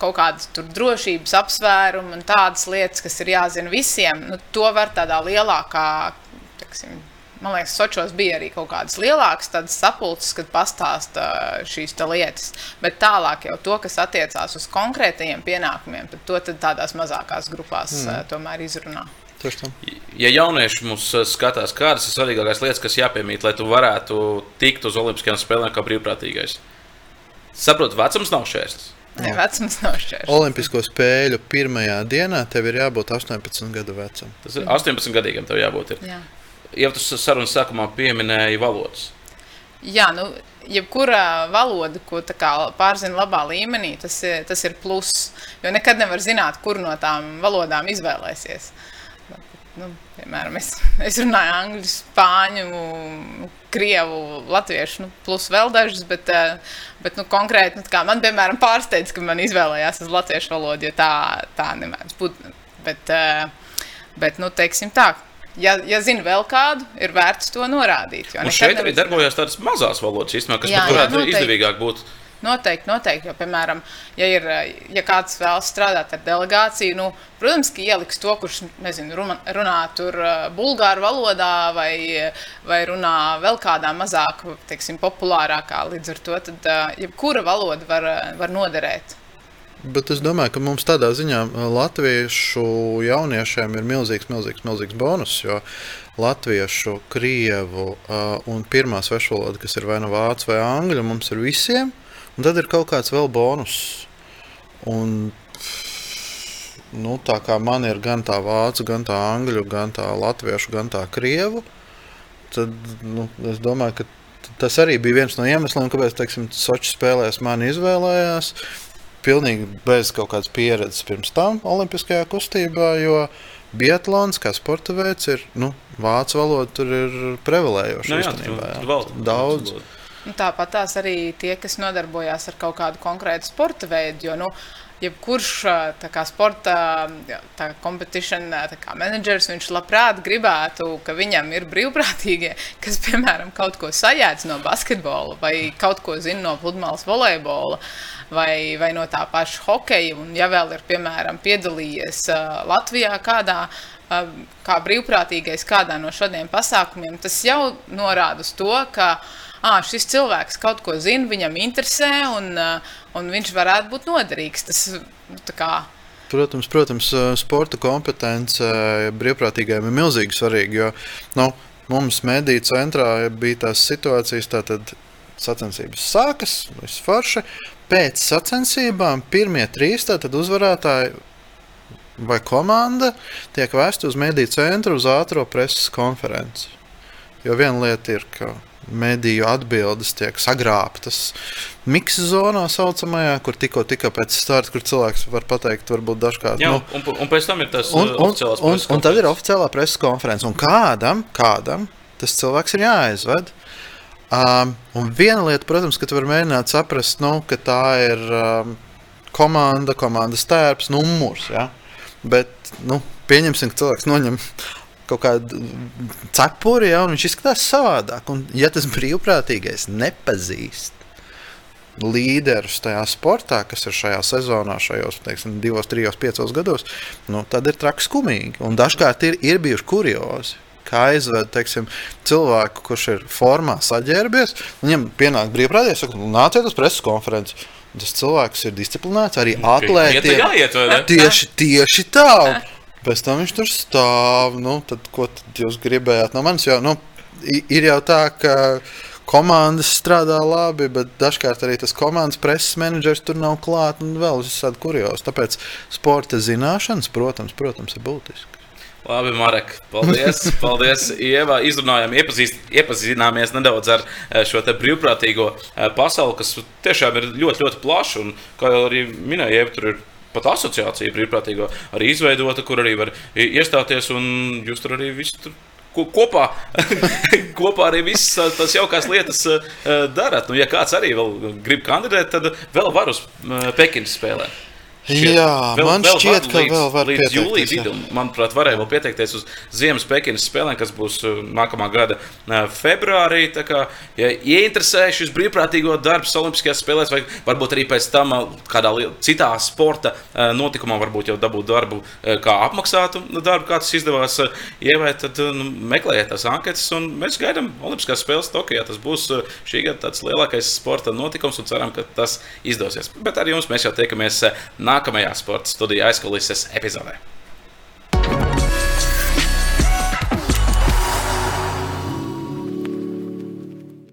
B: kaut kādas drošības apsvērumi un tādas lietas, kas ir jāzina visiem, nu, to var tādā lielākā, teksim, man liekas, Sočos bija arī kaut kādas lielākas sapulces, kad pastāsta šīs lietas. Bet tālāk jau to, kas attiecās uz konkrētajiem pienākumiem, tad to tad tādās mazākās grupās mm. tomēr izrunā.
A: Ja jaunieši mums skatās, kādas ir svarīgākās lietas, kas jāpiemīt, lai tu varētu tikt uz Olimpiskajām spēlēm kā brīvprātīgais? Saprotu, vecums nav šķērslis.
B: Nē, vecums nav šķērslis.
C: Olimpisko spēļu pirmajā dienā tev ir jābūt 18 gadu vecam.
A: Tas ir 18 gadīgam, tev jābūt. Ir. Jā jau tas sarunas sākumā pieminēja valodas.
B: Jā, nu, jebkura valoda, ko pārzina labā līmenī, tas ir, tas ir pluss. Jo nekad nevar zināt, kur no tām valodām izvēlēsies. Nu, piemēram, es, es runāju angļu, spāņu, krievu, latviešu, nu, plus vēl dažus, bet, eh, bet nu, konkrēti, nu, man, piemēram, pārsteidz, ka man izvēlējās uz latviešu valodu, jo tā, tā nemēdz būt. Bet, eh, bet, nu, teiksim tā, ja, ja zina vēl kādu, ir vērts to norādīt.
A: Un šeit arī darbojas tādas mazas valodas, īstenībā, kas jā, varētu jā, izdevīgāk būt.
B: Noteikti, noteikti. Jo, piemēram, ja, ir, ja kāds vēlas strādāt ar delegāciju, nu, protams, ka ieliks to, kurš nezinu, runā tur bulgāru valodā vai, vai runā vēl kādā mazāk, teiksim, populārākā. Līdz ar to tad, jebkura valoda var, var noderēt.
C: Bet es domāju, ka mums tādā ziņā latviešu jauniešiem ir milzīgs, milzīgs, milzīgs bonus. Jo latviešu, krievu uh, un pirmā svešvaloda, kas ir vai nu vācu vai angļu, mums ir visiem. Un tad ir kaut kāds vēl bonus. Un, nu, tā kā man ir gan tā vācu, gan tā angļu, gan tā latviešu, gan tā krievu, tad nu, es domāju, ka tas arī bija viens no iemesliem, kāpēc Sochi spēlēs mani izvēlējās pilnīgi bez kaut kādas pieredzes pirms tam Olimpiskajā kustībā, jo Biatlons, kā sporta veids, ir nu, vācu valoda, tur ir prevalējoša.
A: Nu, jā. Tur, tur
C: daudz.
B: Nu, tāpat tās arī tie, kas nodarbojās ar kaut kādu konkrētu sporta veidu. Jo, nu, jebkurš kā, sporta menedžers, viņš labprāt gribētu, ka viņam ir brīvprātīgie, kas, piemēram, kaut ko sajēdz no basketbola vai kaut ko zina no pludmales volejbola. Vai, vai no tā paša hokeja, un ja vēl ir, piemēram, piedalījies uh, Latvijā kādā uh, kā brīvprātīgais kādā no šādiem pasākumiem, tas jau norāda uz to, ka uh, ah, šis cilvēks kaut ko zina, viņam interesē, un, un viņš varētu būt noderīgs. Tas, nu,
C: Protams, protams, sporta kompetence brīvprātīgajiem ir milzīgi svarīga. Jo nu, mums mediju centrā bija tās situācijas, tātad sacensības sākas, viss forši. Pēc sacensībām pirmie trīs uzvarētāji vai komanda tiek vēsti uz mediju centru uz ātrā preses konferenci. Jo viena lieta ir, ka mediju atbildes tiek sagrābtas miksa zonā, saucamajā, kur tikko tika pēc starta, kur cilvēks var pateikt, varbūt dažkārt.
A: Jā, nu, un, un pēc tam ir tas un,
C: uh, un, un, un tad ir oficiālā preses konference. Un kādam, kādam tas cilvēks ir jāaizved. Um, un viena lieta, protams, ka tu vari mēģināt saprast, nu, ka tā ir um, komanda, komandas tērps, numurs. Ja? Bet nu, pieņemsim, ka cilvēks noņem kaut kādu cepuri, ja, un viņš izskatās savādāk. Un, ja tas brīvprātīgais nepazīst līderus tajā sportā, kas ir šajā sezonā, šajos teiksim, divos, trijos, piecos gados, nu, tad ir traki skumīgi. Un dažkārt ir, ir bijuši kuriozi. Kā aizved teiksim, cilvēku, kurš ir formā saģērbies, viņam pienāk brīvprātīgais, saka, nu, nāciet uz preses konferenci. Tas cilvēks ir disciplinēts, arī atlētājs. Tieši, tieši tā. <laughs> Pēc tam viņš tur stāv. Nu, tad, ko tad jūs gribējāt no manis? Jo, nu, ir jau tā, ka komandas strādā labi, bet dažkārt arī tas komandas preses menedžers tur nav klāts un vēl visādi kurjos. Tāpēc sporta zināšanas, protams, protams ir būtiskas.
A: Labi, Marek, paldies. <laughs> paldies Ieva. Izrunājām, iepazīst, iepazināmies nedaudz ar eh, šo brīvprātīgo eh, pasauli, kas tiešām ir ļoti, ļoti plaša. Un, kā jau arī minēja, Ieva, tur ir pat asociācija brīvprātīgo arī izveidota, kur arī var iestāties un jūs tur arī visu tur kopā, <laughs> kopā arī visas tās jaukās lietas darat. Nu, ja kāds arī vēl grib kandidēt, tad vēl var uz Pekinas spēlēt.
C: Šķiet, jā, vēl, man vēl šķiet, ka līdz, vēl var līdz jūlijā
A: vidum. Manuprāt, varēja vēl pieteikties uz Ziemas Pekinas spēlēm, kas būs uh, nākamā gada uh, februārī. Tā kā, ja ieinteresē šis brīvprātīgo darbs Olimpiskajās spēlēs, vai varbūt arī pēc tam uh, kādā citā sporta notikumā, varbūt jau dabūt darbu kā apmaksātu darbu, kā tas izdevās ievēt, tad nu, meklējiet tās anketas, un mēs gaidām Olimpiskās spēles Tokijā. Tas būs šī gada lielākais sporta notikums, un ceram, ka tas izdosies. Bet ar jums mēs jau tiekamies nākamajā sporta studiju aizkulises epizodē.